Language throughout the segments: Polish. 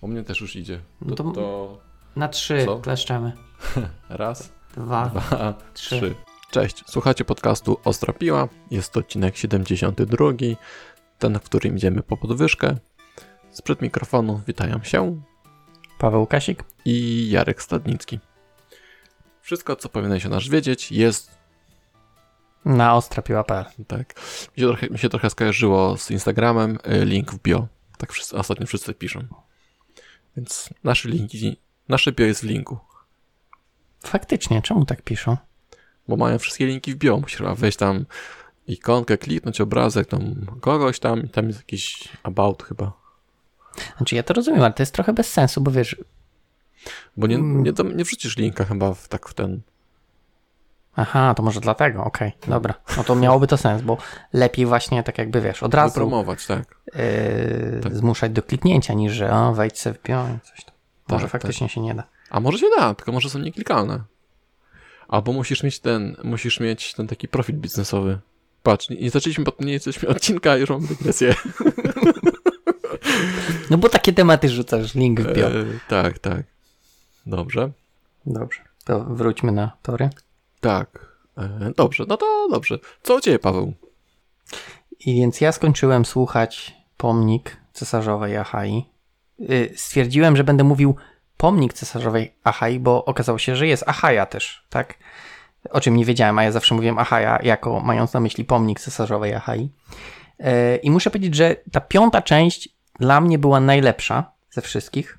U mnie też już idzie. No To, to- to Na trzy Co? kleszczemy. raz, Dwa, dwa, trzy. trzy. Cześć, słuchacie podcastu Ostra Piła. Jest to odcinek 72, ten, w którym idziemy po podwyżkę. Sprzed mikrofonu witają się Paweł Kasik. i Jarek Stadnicki. Wszystko, co powinieneś o nas wiedzieć, jest Na ostrapiła.pl. tak. Mi się trochę, mi się trochę skojarzyło z Instagramem, y, link w bio. Tak wszyscy, ostatnio wszyscy piszą. Więc nasze linki, nasze bio jest w linku. Faktycznie, czemu tak piszą? Bo mają wszystkie linki w bio. Musisz chyba wejść tam ikonkę, kliknąć obrazek tam kogoś tam i tam jest jakiś about chyba. Znaczy ja to rozumiem, ale to jest trochę bez sensu, bo wiesz, Bo nie, Mm. nie, nie wrzucisz linka chyba w, tak w ten... aha, to może dlatego, okej, dobra. No to miałoby to sens, bo lepiej właśnie tak jakby wiesz, od razu promować, tak. Yy, Tak. zmuszać do kliknięcia, niż że o, wejdź sobie w bio i coś tam. Może Tak, faktycznie się nie da. A może się da, tylko może są nieklikalne. Albo musisz mieć ten, musisz mieć ten taki profil biznesowy. Patrz, nie, nie zaczęliśmy, nie jesteśmy odcinka, już mam dygresję. No bo takie tematy rzucasz, link w bio. E, tak, tak. Dobrze. Dobrze, to wróćmy na tory. Tak. E, dobrze, no to dobrze. Co u ciebie, Paweł? I więc ja skończyłem słuchać pomnik cesarzowej Achai. Y, Stwierdziłem, że będę mówił pomnik cesarzowej Achai, bo okazało się, że jest Achaja też, tak? O czym nie wiedziałem, a ja zawsze mówiłem Achaja jako mając na myśli pomnik cesarzowej Achai. Y, I muszę powiedzieć, że ta piąta część dla mnie była najlepsza ze wszystkich.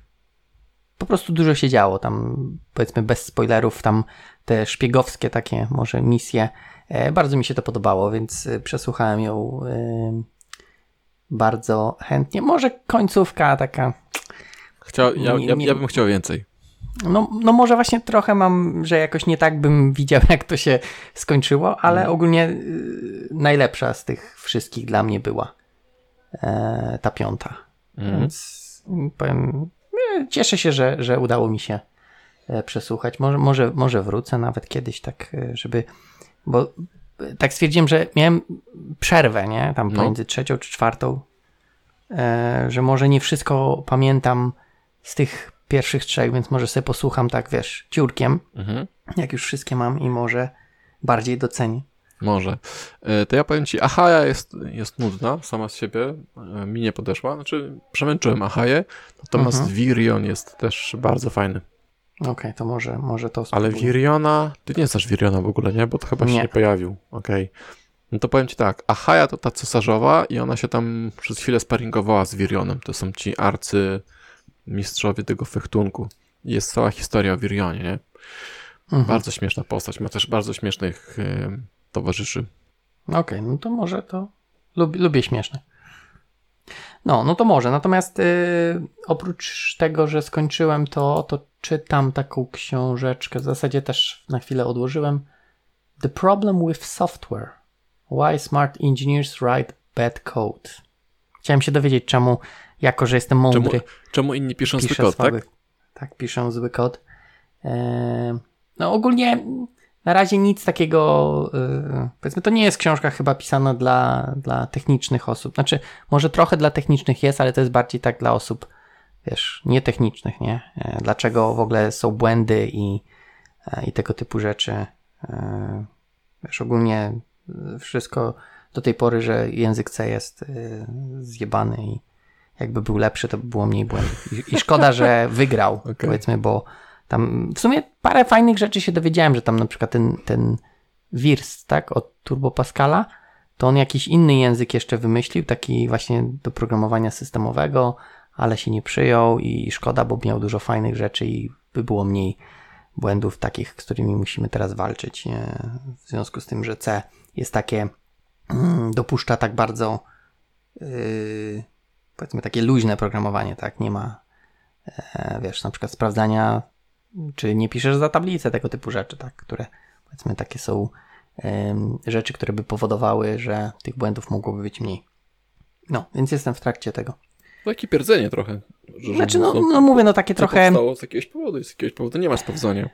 Po prostu dużo się działo tam, powiedzmy bez spoilerów, tam te szpiegowskie takie może misje. E, Bardzo mi się to podobało, więc e, przesłuchałem ją bardzo chętnie. Może końcówka taka, Chciał, ja, ja, ja bym chciał więcej. no, no może właśnie trochę mam, że jakoś nie tak bym widział, jak to się skończyło, ale ogólnie e, najlepsza z tych wszystkich dla mnie była e, ta piąta. Mhm. Więc powiem, e, cieszę się, że, że udało mi się e, przesłuchać. Może, może, może wrócę nawet kiedyś, tak, e, żeby. Bo tak stwierdziłem, że miałem przerwę, nie? Tam No. pomiędzy trzecią czy czwartą, że może nie wszystko pamiętam z tych pierwszych trzech, więc może sobie posłucham tak, wiesz, ciurkiem, Mhm. jak już wszystkie mam i może bardziej docenię. Może. E, To ja powiem ci, Ahaja jest, jest nudna sama z siebie. E, Mi nie podeszła. Znaczy, przemęczyłem Ahaję, natomiast Mhm. Virion jest też bardzo fajny. Okej, to może, może to Ale spróbuję. Viriona, ty nie znasz Viriona w ogóle, nie? Bo to chyba się Nie. nie pojawił. Okej. No to powiem ci tak, Ahaja to ta cesarzowa i ona się tam przez chwilę sparingowała z Virionem. To są ci arcy mistrzowie tego fechtunku. Jest cała historia o Virionie, nie? Mhm. Bardzo śmieszna postać. Ma też bardzo śmiesznych e, towarzyszy. Okej, no to może to. Lubię, lubię śmieszne. No, no to może. Natomiast y, oprócz tego, że skończyłem to, to czytam taką książeczkę. W zasadzie też na chwilę odłożyłem. The Problem with Software. Why Smart Engineers Write Bad Code. Chciałem się dowiedzieć, czemu, jako że jestem Czemu, mądry, czemu inni piszą piszę kod, tak? słaby. Tak, piszę zły kod. Eee, no ogólnie na razie nic takiego, yy, powiedzmy, to nie jest książka chyba pisana dla, dla technicznych osób. Znaczy, może trochę dla technicznych jest, ale to jest bardziej tak dla osób, wiesz, nietechnicznych, nie? E, Dlaczego w ogóle są błędy i, e, i tego typu rzeczy. E, Wiesz, ogólnie wszystko do tej pory, że język C jest e, zjebany i jakby był lepszy, to by było mniej błędów. I, i szkoda, że wygrał, Okej. powiedzmy, bo tam w sumie parę fajnych rzeczy się dowiedziałem, że tam na przykład ten, ten Wirst, tak, od Turbo Pascala, to on jakiś inny język jeszcze wymyślił, taki właśnie do programowania systemowego, ale się nie przyjął i szkoda, bo miał dużo fajnych rzeczy i by było mniej błędów takich, z którymi musimy teraz walczyć. W związku z tym, że C jest takie, mm, dopuszcza tak bardzo, yy, powiedzmy, takie luźne programowanie, tak? Nie ma, e, wiesz, na przykład sprawdzania, czy nie piszesz za tablicę, tego typu rzeczy, tak? Które, powiedzmy, takie są em, rzeczy, które by powodowały, że tych błędów mogłoby być mniej. No, więc jestem w trakcie tego. Takie pierdzenie trochę. Że, Znaczy, że- no, no mówię, no takie trochę. powstało z jakiegoś powodu, z jakiegoś powodu nie ma sprawdzania.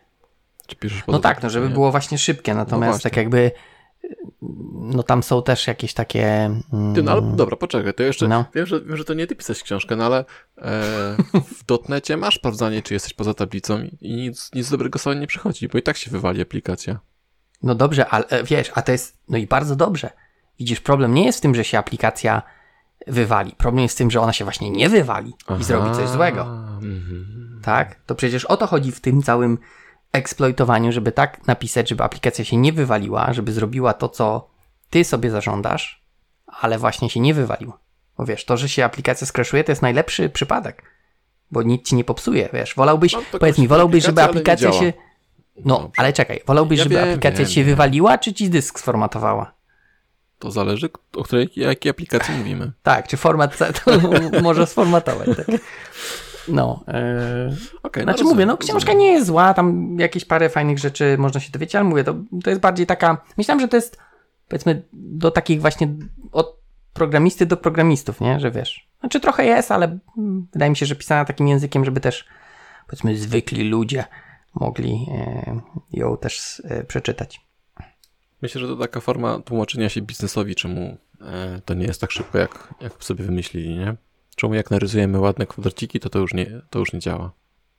Czy piszesz No tak, no żeby było właśnie szybkie, natomiast właśnie. tak jakby no tam są też jakieś takie... Mm, Ty, no ale dobra, poczekaj, to jeszcze, No. wiem, że, wiem, że to nie ty pisałeś książkę, no ale e, w dotnecie masz sprawdzanie, czy jesteś poza tablicą i nic, nic dobrego sobie nie przychodzi, bo i tak się wywali aplikacja. No dobrze, ale e, wiesz, a to jest, no i bardzo dobrze. Widzisz, problem nie jest w tym, że się aplikacja wywali. Problem jest w tym, że ona się właśnie nie wywali i zrobi coś złego. Mhm. Tak? To przecież o to chodzi w tym całym eksploitowaniu, żeby tak napisać, żeby aplikacja się nie wywaliła, żeby zrobiła to, co ty sobie zażądasz, ale właśnie się nie wywaliła. Bo wiesz, to, że się aplikacja skraszuje, to jest najlepszy przypadek, bo nic ci nie popsuje, wiesz. Wolałbyś, No, powiedz mi, wolałbyś, żeby aplikacja, się... No, ale czekaj, wolałbyś, Ja żeby wiem, aplikacja wiem, się wiem. wywaliła, czy ci dysk sformatowała? To zależy, o której, jakiej aplikacji mówimy. Tak, czy format może sformatować, tak. No, yy, Okej, Znaczy rozumiem, mówię, no książka nie jest zła, tam jakieś parę fajnych rzeczy można się dowiedzieć, ale mówię, to, to jest bardziej taka, myślałem, że to jest powiedzmy do takich właśnie od programisty do programistów, nie, że wiesz, znaczy trochę jest, ale wydaje mi się, że pisana takim językiem, żeby też powiedzmy zwykli ludzie mogli e, ją też e, przeczytać. Myślę, że to taka forma tłumaczenia się biznesowi, czemu e, to nie jest tak szybko, jak, jak sobie wymyślili, nie? Czemu jak narysujemy ładne kwadraciki, to to już nie, to już nie działa.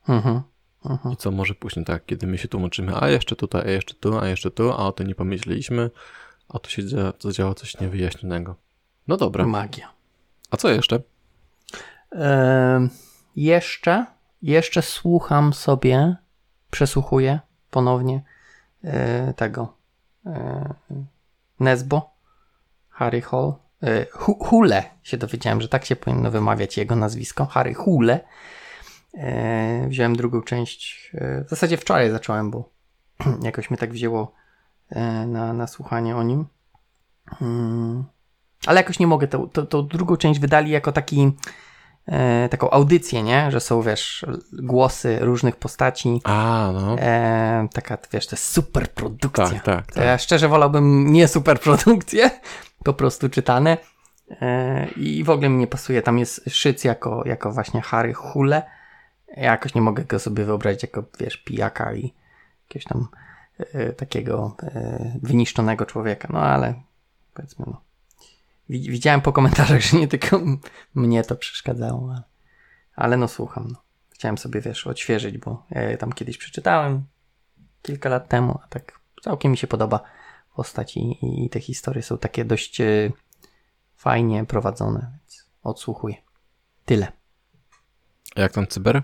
Mhm. Mhm. I co może później tak, kiedy my się tłumaczymy, a jeszcze tutaj, a jeszcze tu, a jeszcze tu, a o tym nie pomyśleliśmy, a tu się dzia- zadziało coś niewyjaśnionego. No dobra, Magia. a co jeszcze? Jeszcze, jeszcze słucham sobie, przesłuchuję ponownie e, tego Nesbo, Harry Hall. E, Hu- Hule się dowiedziałem, że tak się powinno wymawiać jego nazwisko. Harry Hule. E, wziąłem drugą część. E, w zasadzie wczoraj zacząłem, bo jakoś mnie tak wzięło e, na, na słuchanie o nim. Mm. Ale jakoś nie mogę. Tą, tą, tą drugą część wydali jako taki e, taką audycję, nie? Że są, wiesz, głosy różnych postaci. A, no, E, taka, wiesz, to jest super produkcja. tak, tak, To ja szczerze wolałbym nie super produkcje, po prostu czytane. E, I w ogóle mi nie pasuje. Tam jest Szyc jako, jako właśnie Harry Hule. Ja jakoś nie mogę go sobie wyobrazić jako, wiesz, pijaka i jakiegoś tam e, takiego e, wyniszczonego człowieka. No ale powiedzmy, no. Wi- Widziałem po komentarzach, że nie tylko mnie to przeszkadzało, ale, ale no słucham. No. Chciałem sobie, wiesz, odświeżyć, bo ja je tam kiedyś przeczytałem kilka lat temu, a tak całkiem mi się podoba postać i, i, i te historie są takie dość e, fajnie prowadzone, więc odsłuchuję. Tyle. A jak tam cyber?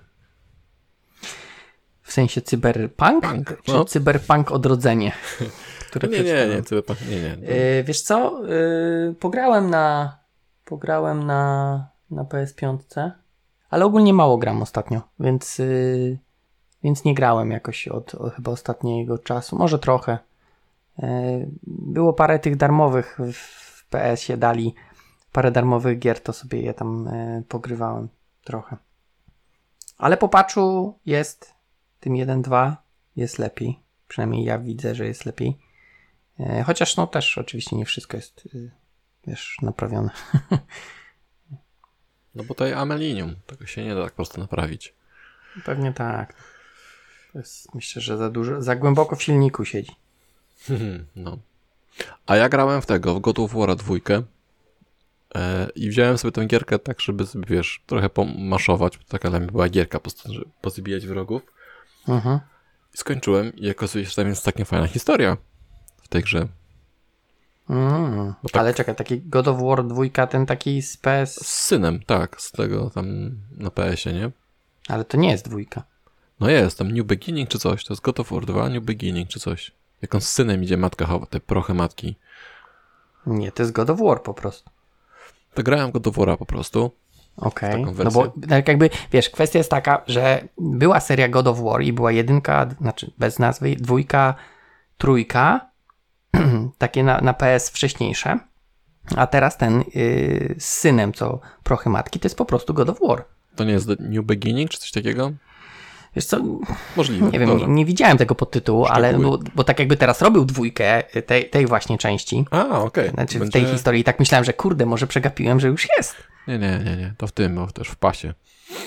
W sensie cyberpunk? Punk, Czy no. cyberpunk odrodzenie? Które Nie, nie, przeczytałem? nie, cyberpunk, nie, nie. E, wiesz co? E, pograłem na pograłem na, na PS5, ale ogólnie mało gram ostatnio, więc e, więc nie grałem jakoś od, od chyba ostatniego czasu, może trochę. E, było parę tych darmowych w, PS-ie dali parę darmowych gier, to sobie je tam pogrywałem trochę. Ale po patchu jest tym 1.2 jest lepiej. Przynajmniej ja widzę, że jest lepiej. E, Chociaż no też oczywiście nie wszystko jest y, wiesz, naprawione. No bo to jest amelinium, tego się nie da tak prosto naprawić. Pewnie tak. Jest, myślę, że za dużo, za głęboko w silniku siedzi. No. A ja grałem w tego, w God of War dwójkę e, i wziąłem sobie tę gierkę tak, żeby sobie, wiesz, trochę pomaszować, bo taka dla mnie była gierka, po prostu, żeby pozbijać wrogów. Mhm. I skończyłem i okazuje się, że tam jest taka fajna historia tej grze. Mm. Tak- Ale czekaj, taki God of War 2, ten taki z PS, Z synem, tak, z tego tam na PS-ie, nie? ale to nie jest dwójka. No jest, tam New Beginning czy coś, to jest God of War 2, New Beginning czy coś. Jak on z synem idzie, matka chowa, te prochy matki. Nie, to jest God of War po prostu. To grałem God of War'a po prostu. Okej. Taką No bo tak jakby, wiesz, kwestia jest taka, że była seria God of War i była jedynka, znaczy bez nazwy, dwójka, trójka, takie na, na PS wcześniejsze, a teraz ten yy, z synem, co prochy matki, to jest po prostu God of War. To nie jest The New Beginning czy coś takiego? Wiesz co, Możliwe. nie wiem, Dobrze. nie, widziałem tego podtytułu, ale bo, bo tak jakby teraz robił dwójkę y, tej, tej właśnie części, A, okej. znaczy w Będzie- tej historii tak myślałem, że kurde, może przegapiłem, że już jest. Nie, nie, nie, nie. To w tym, bo też w pasie.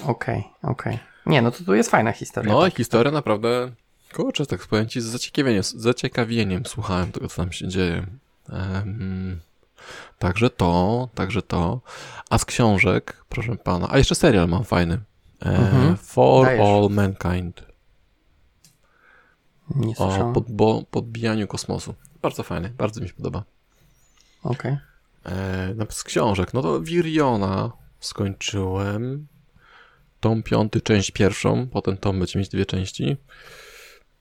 Okej, okej. Nie, no to tu jest fajna historia. No i historia naprawdę, kurczę, tak powiem ci, z zaciekawieniem, z zaciekawieniem słuchałem tego, co tam się dzieje. Um, także to, także to. A z książek, proszę pana. A jeszcze serial mam fajny. E, Mhm. For Dajesz. All Mankind. Nie O słyszałem. pod, bo, podbijaniu kosmosu. Bardzo fajny, bardzo mi się podoba. Okej. E, no, z książek, no to Viriona skończyłem. Tom piąty, część pierwszą, potem tom będzie mieć dwie części.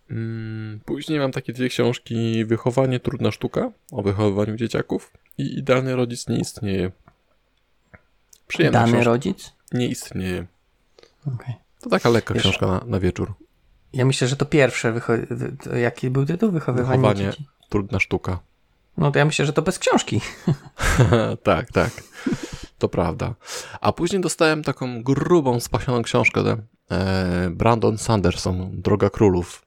Mm, Później mam takie dwie książki Wychowanie trudna sztuka o wychowywaniu dzieciaków i Idealny rodzic nie istnieje. Przyjemna Dany książka. rodzic? Nie istnieje. Okej. To taka lekka Wiesz- książka na, na wieczór. Ja myślę, że to pierwsze. Wycho- jaki był tytuł? Wychowywanie Wychowanie. dzieci. Trudna sztuka. No to ja myślę, że to bez książki. tak, tak. To prawda. A później dostałem taką grubą, spasioną książkę e, Brandon Sanderson, Droga Królów.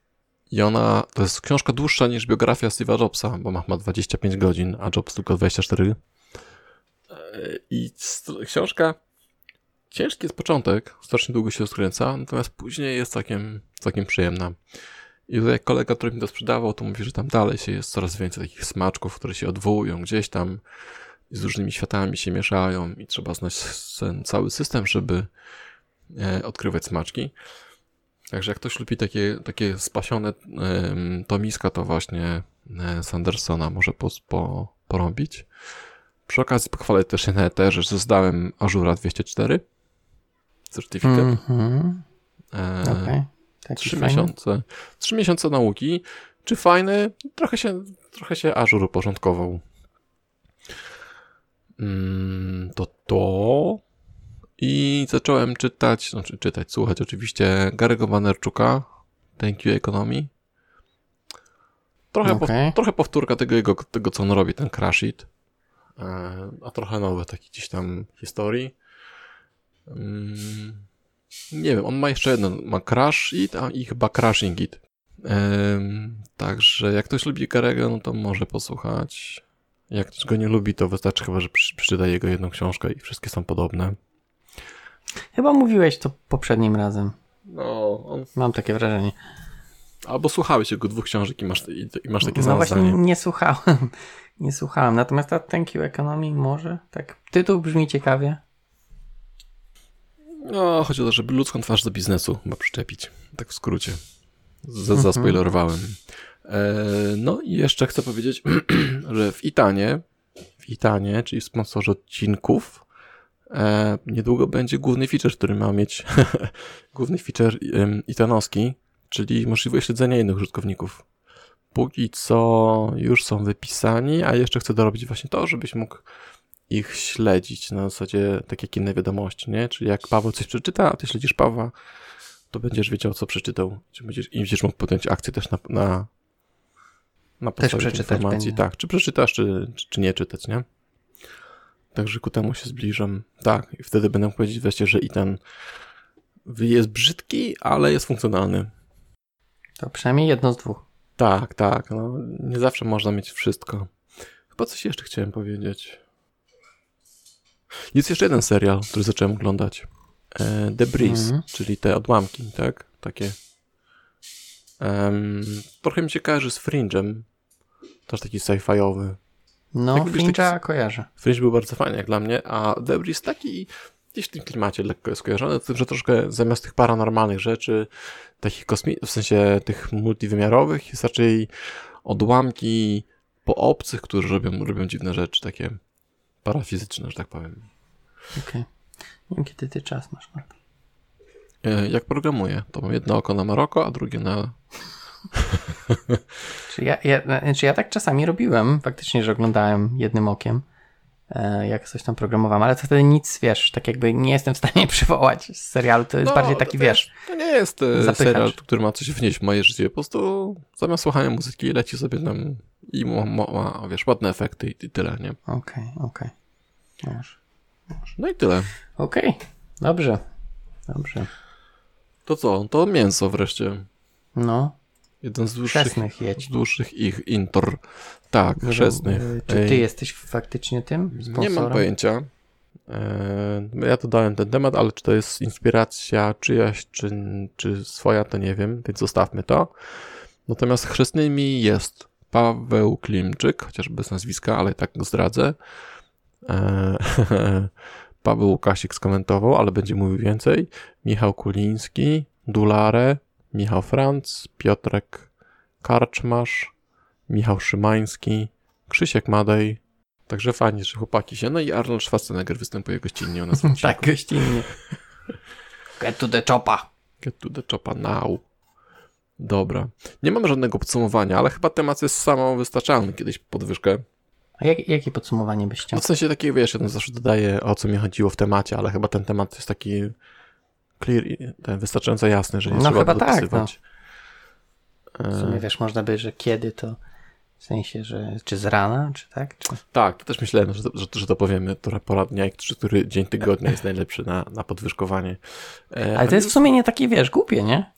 I ona, to jest książka dłuższa niż biografia Steve'a Jobsa, bo ma, ma 25 godzin, a Jobs tylko 24. E, I książka, ciężki jest początek, strasznie długo się rozkręca, natomiast później jest całkiem, całkiem przyjemna. I tutaj kolega, który mi to sprzedawał, to mówi, że tam dalej się jest coraz więcej takich smaczków, które się odwołują gdzieś tam z różnymi światami się mieszają i trzeba znać ten cały system, żeby e, odkrywać smaczki. Także jak ktoś lubi takie, takie spasione em, tomiska, to właśnie e, Sandersona może po, po, porobić. Przy okazji pochwalę też się na eterze, że zdałem Ażura 204 certyfikat. Mhm. E, Okej. Taki Trzy miesiące. Trzy miesiące nauki. Czy fajny? Trochę się, trochę się Azure uporządkował. Mm, to to. I zacząłem czytać, znaczy czytać, słuchać oczywiście Gary'ego Vanerczuka, Thank You Economy. Trochę, Okej. pow, trochę powtórka tego, jego, tego, co on robi, ten Crash It. E, a trochę nowe takie gdzieś tam historii. Mm, nie wiem, on ma jeszcze jeden, ma Crash It, a i chyba Crashing It. Em, także jak ktoś lubi Garego, no to może posłuchać. Jak ktoś go nie lubi, to wystarczy chyba, że przeczyta jego jedną książkę i wszystkie są podobne. Chyba mówiłeś to poprzednim razem. No, on... Mam takie wrażenie. Albo słuchałeś jego dwóch książek i masz, i, i masz takie No właśnie zdanie. nie słuchałem. Nie słuchałem. Natomiast ta Thank You Economy może? Tak. Tytuł brzmi ciekawie. No, chodzi o to, żeby ludzką twarz do biznesu chyba przyczepić. Tak w skrócie. Z, Mhm. Zaspoilerowałem. E, no i jeszcze chcę powiedzieć, że w Itanie, w Itanie, czyli w sponsorze odcinków, e, niedługo będzie główny feature, który ma mieć główny feature itanowski, czyli możliwość śledzenia innych użytkowników. Póki co już są wypisani, a jeszcze chcę dorobić właśnie to, żebyś mógł ich śledzić na zasadzie tak jak inne wiadomości, nie? Czyli jak Paweł coś przeczyta, a ty śledzisz Pawła, to będziesz wiedział, co przeczytał. Czy będziesz, I będziesz mógł podjąć akcję też na, na, na podstawie przeczytać informacji. będzie. Tak, czy przeczytasz, czy, czy, czy nie czytać, nie? Także ku temu się zbliżam. Tak, i wtedy będę mógł powiedzieć wreszcie, że i ten jest brzydki, ale jest funkcjonalny. To przynajmniej jedno z dwóch. Tak, tak. No, nie zawsze można mieć wszystko. Chyba coś jeszcze chciałem powiedzieć. Jest jeszcze jeden serial, który zacząłem oglądać. E, The Breeze, Mhm. czyli te odłamki, tak? Takie. Em, trochę mi się kojarzy z Fringe'em. Też taki sci-fiowy. No, Fincha taki- kojarzę. Fringe był bardzo fajny jak dla mnie, a Breeze taki gdzieś w tym klimacie lekko jest kojarzony, z tym, że troszkę zamiast tych paranormalnych rzeczy, takich kosmi... w sensie tych multiwymiarowych, jest raczej odłamki po obcych, którzy robią, robią dziwne rzeczy, takie parafizyczne, że tak powiem. Okej. Wiem, kiedy ty czas masz na to. E, Jak programuję, to mam jedno oko na Maroko, a drugie na... Czy ja, ja, znaczy ja tak czasami robiłem, faktycznie, że oglądałem jednym okiem, e, jak coś tam programowałem, ale to wtedy nic, wiesz, tak jakby nie jestem w stanie przywołać z serialu, to jest No, bardziej taki, to wiesz, To nie jest e, Zapychacz. serial, który ma coś wnieść w moje życie, po prostu zamiast słuchania muzyki leci sobie tam i ma, ma, ma wiesz, ładne efekty i, i tyle, nie? okej, okej. Może. No i tyle. Okej, dobrze, dobrze. To co? To mięso wreszcie. No, Jeden z dłuższych, chrzestnych z jedź. dłuższych ich intor. Tak, chrzestnych. E, Czy ty Ej, jesteś faktycznie tym sponsorem? Nie mam pojęcia. E, Ja to dałem ten temat, ale czy to jest inspiracja czyjaś, czy, czy swoja, to nie wiem, więc zostawmy to. Natomiast chrzestnymi jest Paweł Klimczyk, chociaż bez nazwiska, ale tak go zdradzę. E, Paweł Łukasik skomentował, ale będzie mówił więcej. Michał Kuliński, Dulare, Michał Franc, Piotrek Karczmasz, Michał Szymański, Krzysiek Madej. Także fajnie, że chłopaki się. No i Arnold Schwarzenegger występuje gościnnie u nas. tak, gościnnie. Get to the chopa. Get to the chopa now. Dobra. Nie mamy żadnego podsumowania, ale chyba temat jest samowystarczalny kiedyś podwyżkę. A jak, jakie podsumowanie byś chciał? No w sensie takiego, wiesz, ja zawsze dodaję o co mi chodziło w temacie, ale chyba ten temat jest taki clear, ten wystarczająco jasny, że nie No trzeba chyba tak, dopisywać. W sumie E, wiesz, można by, że kiedy to w sensie, że czy z rana, czy tak? Czy... tak, to też myślałem, że, że, że to powiemy, która pora dnia i który, który dzień tygodnia jest najlepszy na, na podwyżkowanie. E, Ale to jest w sumie nie takie, wiesz, głupie, nie?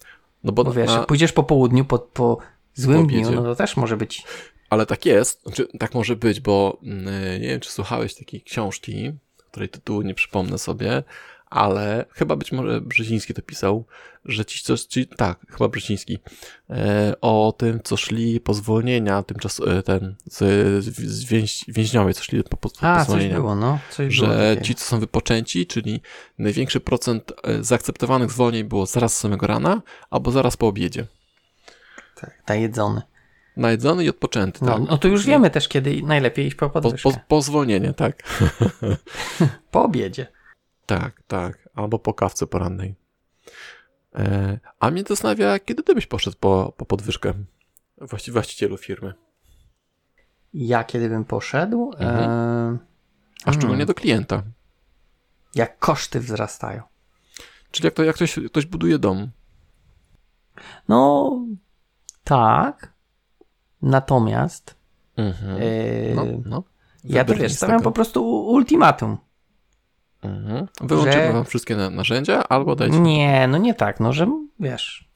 no bo, Bo wiesz, na, pójdziesz po południu, po, po złym Po dniu, no to też może być. Ale tak jest, znaczy, tak może być, bo mm, nie wiem, czy słuchałeś takiej książki, której tytułu nie przypomnę sobie, ale chyba być może Brzeziński to pisał, że ci, co, ci tak, chyba Brzeziński, e, o tym, co szli po zwolnienia, tymczas e, ten, z, z więź, więźniowie, co szli po, po, po A, coś zwolnienia. było, no. Coś było Że takiego. ci, co są wypoczęci, czyli największy procent e, zaakceptowanych zwolnień było zaraz z samego rana, albo zaraz po obiedzie. Tak, najedzony. Najedzony i odpoczęty, No, tak. no to już wiemy też, kiedy najlepiej iść po Po, podwyżkę. po, po zwolnienie, tak. Po obiedzie. Tak, tak. Albo po kawce porannej. E, a mnie zastanawia, kiedy ty byś poszedł po, po podwyżkę właści, właścicielu firmy? Ja kiedy bym poszedł, Mhm. e, A szczególnie Hmm. do klienta. jak koszty wzrastają. Czyli jak, to, jak ktoś, ktoś buduje dom. No, tak. Natomiast Mhm. e, No, no. ja to wiesz, stawiam po prostu ultimatum. Mhm. Wyłączymy że- wam wszystkie na, narzędzia, albo dajcie... Nie, no nie tak, no że wiesz,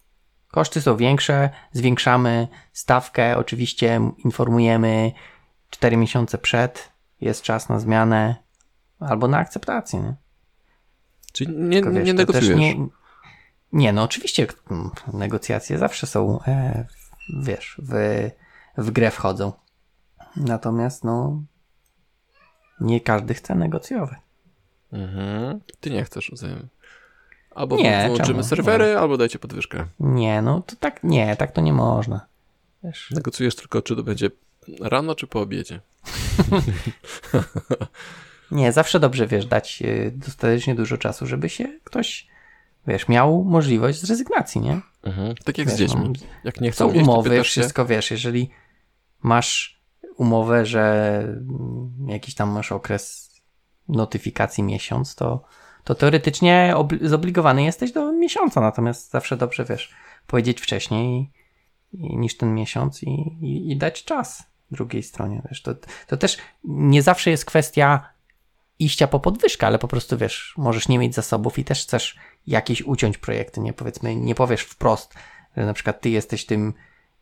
koszty są większe, zwiększamy stawkę, oczywiście informujemy 4 miesiące przed, jest czas na zmianę albo na akceptację. Nie? Czyli nie, Tylko, wiesz, nie negocjujesz. Nie, nie, no oczywiście negocjacje zawsze są, e, wiesz, w, w grę wchodzą. Natomiast no nie każdy chce negocjować. Mhm. Ty nie chcesz. rozumiem. Albo Nie, wyłączymy serwery, albo dajcie podwyżkę. Nie, no to tak, nie, tak to nie można. Wiesz, Negocjujesz tylko, czy to będzie rano, czy po obiedzie. Nie, zawsze dobrze, wiesz, dać y, dostatecznie dużo czasu, żeby się ktoś, wiesz, miał możliwość zrezygnacji, nie? Mhm. Tak jak Wiesz, z dziećmi. no, Jak nie chcą jeść, umowy, pytasz się, wszystko, wiesz, jeżeli masz umowę, że jakiś tam masz okres notyfikacji miesiąc, to, to teoretycznie obli- zobligowany jesteś do miesiąca, natomiast zawsze dobrze, wiesz, powiedzieć wcześniej niż ten miesiąc i, i, i dać czas drugiej stronie, wiesz, to, to też nie zawsze jest kwestia iścia po podwyżkę, ale po prostu, wiesz, możesz nie mieć zasobów i też chcesz jakieś uciąć projekty, nie? Powiedzmy, nie powiesz wprost, że na przykład ty jesteś tym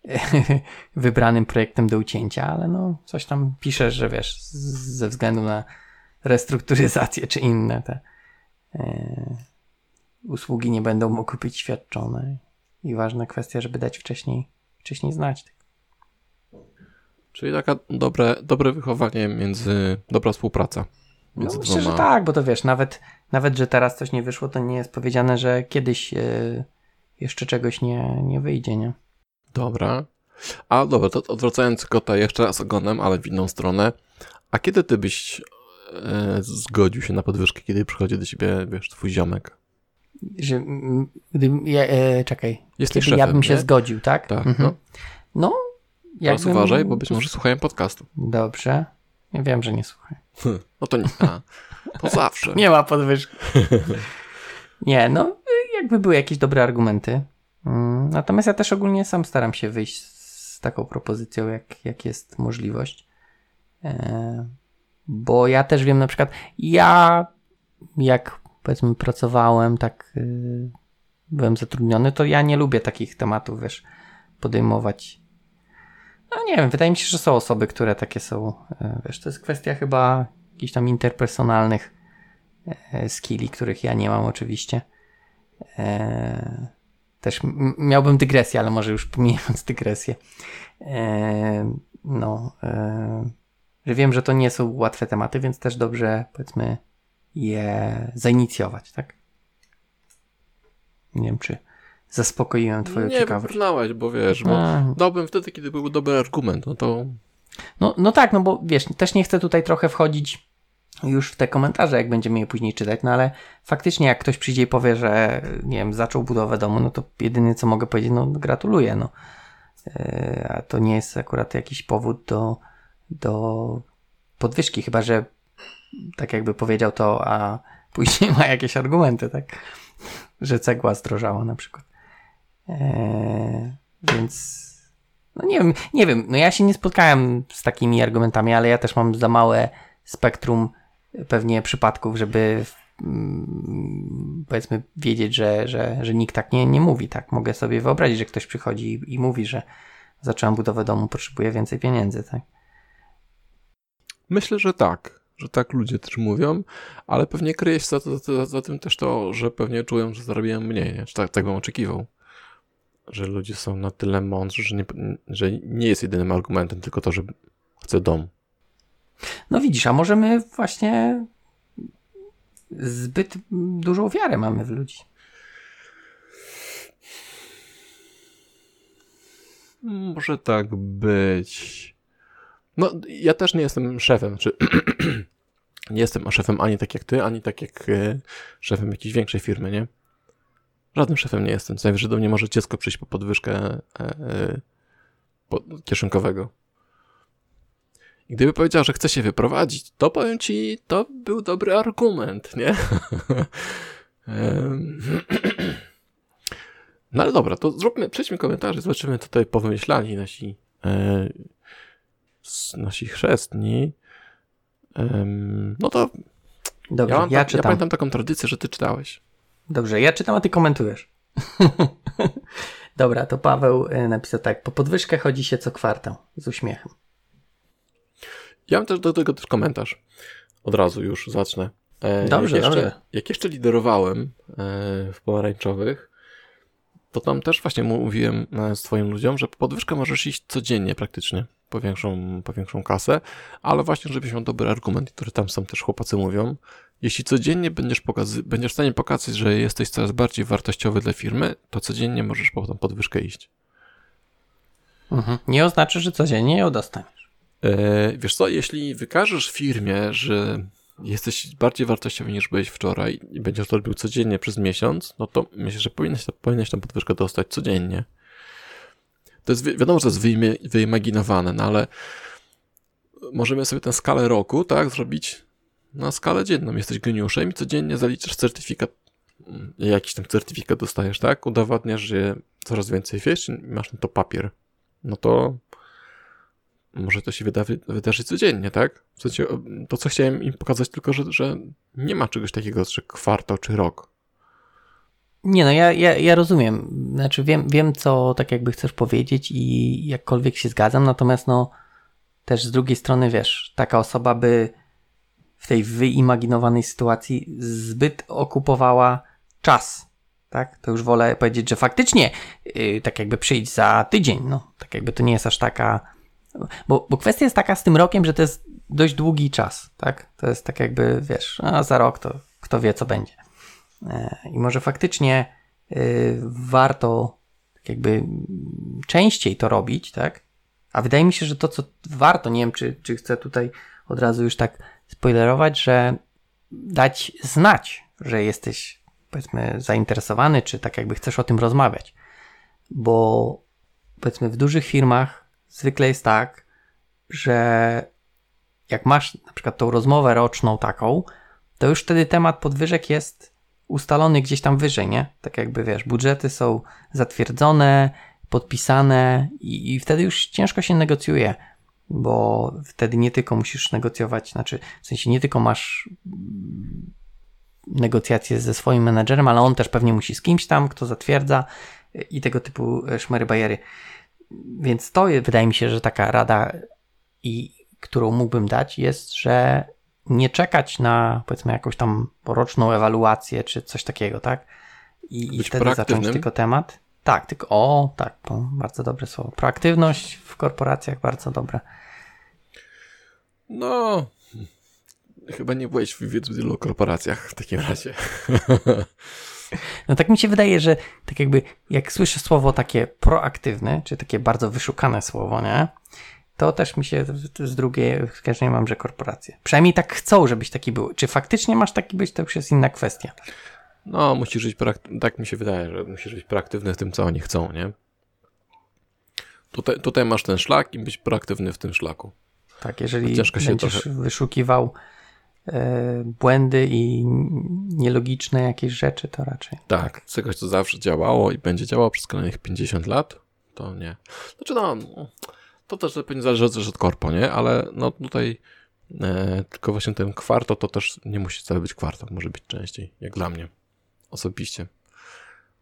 wybranym projektem do ucięcia, ale no coś tam piszesz, że wiesz, ze względu na restrukturyzację czy inne te e, usługi nie będą mogły być świadczone i ważna kwestia, żeby dać wcześniej, wcześniej znać. Czyli taka dobre, dobre wychowanie między, dobra współpraca No między myślę, że dwoma. tak, bo to wiesz, nawet, nawet, że teraz coś nie wyszło, to nie jest powiedziane, że kiedyś e, jeszcze czegoś nie, nie wyjdzie, nie? Dobra. A dobra, to odwracając kota jeszcze raz ogonem, ale w inną stronę. A kiedy ty byś zgodził się na podwyżkę, kiedy przychodzi do ciebie, wiesz, twój ziomek? Że, gdybym, ja, e, czekaj, Jesteś kiedy ja szefem, bym się nie? zgodził, tak? Tak, Mhm. no. No, Teraz jakbym- uważaj, bo być może słuchają podcastu. Dobrze. Ja wiem, że nie słuchaj. No to nie. A, to zawsze. Nie ma podwyżki. nie, no, jakby były jakieś dobre argumenty. Mm, Natomiast ja też ogólnie sam staram się wyjść z taką propozycją, jak, jak jest możliwość. Bo ja też wiem na przykład, ja jak powiedzmy pracowałem, tak y, byłem zatrudniony, to ja nie lubię takich tematów, wiesz, podejmować. No nie wiem, wydaje mi się, że są osoby, które takie są, e, wiesz, to jest kwestia chyba jakichś tam interpersonalnych e, skilli, których ja nie mam oczywiście. E, też miałbym dygresję, ale może już pomijając dygresję. e, no, e, że wiem, że to nie są łatwe tematy, więc też dobrze, powiedzmy, je zainicjować, tak? Nie wiem, czy zaspokoiłem twoją nie ciekawość. Nie bo wiesz, bo A. dałbym wtedy, kiedy był dobry argument, no to... No, no tak, no bo wiesz, też nie chcę tutaj trochę wchodzić już w te komentarze, jak będziemy je później czytać, no ale faktycznie jak ktoś przyjdzie i powie, że nie wiem, zaczął budowę domu, no to jedynie co mogę powiedzieć, no gratuluję, no. E, a to nie jest akurat jakiś powód do, do podwyżki, chyba że tak jakby powiedział to, a później ma jakieś argumenty, tak? Że cegła zdrożała na przykład. Eee, więc no nie wiem, nie wiem, no ja się nie spotkałem z takimi argumentami, ale ja też mam za małe spektrum pewnie przypadków, żeby mm, powiedzmy wiedzieć, że, że, że nikt tak nie, nie mówi, tak? Mogę sobie wyobrazić, że ktoś przychodzi i, i mówi, że zacząłem budowę domu, potrzebuję więcej pieniędzy, tak? Myślę, że tak, że tak ludzie też mówią, ale pewnie kryje się za, za, za tym też to, że pewnie czują, że zarabiają mniej, nie? Czy tak, tak bym oczekiwał. Że ludzie są na tyle mądrzy, że nie, że nie jest jedynym argumentem tylko to, że chcę dom. No widzisz, a może my właśnie zbyt dużą wiarę mamy w ludzi. Może tak być. No, ja też nie jestem szefem, czy nie jestem szefem ani tak jak ty, ani tak jak e, szefem jakiejś większej firmy, nie? Żadnym szefem nie jestem. Co najwyżej do mnie może dziecko przyjść po podwyżkę e, po, kieszonkowego. I gdyby powiedział, że chce się wyprowadzić, to powiem ci, to był dobry argument, nie? no ale dobra, to zróbmy, przejdźmy komentarze, zobaczymy, tutaj powymyślali nasi nasi chrzestni. no to Dobrze, ja, ja, tak, ja pamiętam taką tradycję, że ty czytałeś. Dobrze, ja czytam, a ty komentujesz. Dobra, to Paweł e, napisał tak. Po podwyżkę chodzi się co kwartał. Z uśmiechem. Ja mam też do tego też komentarz. Od razu już zacznę. E, dobrze, jak jeszcze, dobrze. Jak jeszcze liderowałem e, w pomarańczowych, to tam też właśnie mówiłem swoim ludziom, że po podwyżkę możesz iść codziennie praktycznie po większą, po większą kasę, ale właśnie, żebyś miał dobry argument, który tam są też chłopacy mówią. Jeśli codziennie będziesz, pokazy- będziesz w stanie pokazać, że jesteś coraz bardziej wartościowy dla firmy, to codziennie możesz po tą podwyżkę iść. Mhm. Nie oznacza, że codziennie ją dostaniesz. E, wiesz co, jeśli wykażesz firmie, że jesteś bardziej wartościowy niż byłeś wczoraj i będziesz to robił codziennie przez miesiąc, no to myślę, że powinieneś, powinieneś tę podwyżkę dostać codziennie. To jest, wiadomo, że to jest wyimaginowane, no ale możemy sobie tę skalę roku, tak, zrobić na skalę dzienną. Jesteś geniuszem i codziennie zaliczasz certyfikat, mm, jakiś tam certyfikat dostajesz, tak? Udowadniasz, że coraz więcej wiesz i masz na to papier. No to może to się wyda wydarzy codziennie, tak? W sensie, to co chciałem im pokazać tylko, że, że nie ma czegoś takiego, że kwartał czy rok. Nie no, ja, ja, ja rozumiem. Znaczy wiem, wiem, co tak jakby chcesz powiedzieć i jakkolwiek się zgadzam, natomiast no też z drugiej strony, wiesz, taka osoba by w tej wyimaginowanej sytuacji zbyt okupowała czas, tak? To już wolę powiedzieć, że faktycznie yy, tak jakby przyjść za tydzień, no, tak jakby to nie jest aż taka, bo, bo kwestia jest taka z tym rokiem, że to jest dość długi czas, tak? To jest tak jakby, wiesz, a za rok to kto wie, co będzie. E, I może faktycznie e, warto tak jakby częściej to robić, tak? A wydaje mi się, że to, co warto, nie wiem, czy, czy chcę tutaj od razu już tak spoilerować, że dać znać, że jesteś, powiedzmy, zainteresowany, czy tak jakby chcesz o tym rozmawiać. Bo, powiedzmy, w dużych firmach zwykle jest tak, że jak masz na przykład tą rozmowę roczną taką, to już wtedy temat podwyżek jest ustalony gdzieś tam wyżej, nie? Tak jakby wiesz, budżety są zatwierdzone, podpisane i, i wtedy już ciężko się negocjuje, bo wtedy nie tylko musisz negocjować, znaczy w sensie nie tylko masz negocjacje ze swoim menedżerem, ale on też pewnie musi z kimś tam, kto zatwierdza i tego typu szmery bajery. Więc to wydaje mi się, że taka rada i którą mógłbym dać jest, że nie czekać na powiedzmy jakąś tam poroczną ewaluację czy coś takiego, tak? I, i wtedy zacząć tylko temat. Tak, tylko o, tak, bardzo dobre słowo. Proaktywność w korporacjach bardzo dobre. No, chyba nie byłeś w wielu korporacjach w takim razie. No tak mi się wydaje, że tak jakby jak słyszę słowo takie proaktywne, czy takie bardzo wyszukane słowo, nie? To też mi się z drugiej skojarzenie mam, że korporacje. Przynajmniej tak chcą, żebyś taki był. Czy faktycznie masz taki być, to już jest inna kwestia. No, musisz być, tak mi się wydaje, że musisz być proaktywny w tym, co oni chcą, nie? Tutaj, tutaj masz ten szlak i być proaktywny w tym szlaku. Tak, jeżeli Ciężko się będziesz trochę... wyszukiwał e, błędy i nielogiczne jakieś rzeczy, to raczej. Tak, czegoś, co zawsze działało i będzie działało przez kolejnych 50 lat, to nie. Znaczy no, to też pewnie zależy też od korpo, nie? Ale no tutaj e, tylko właśnie ten kwarto to też nie musi wcale być kwarto, może być częściej, jak dla mnie osobiście.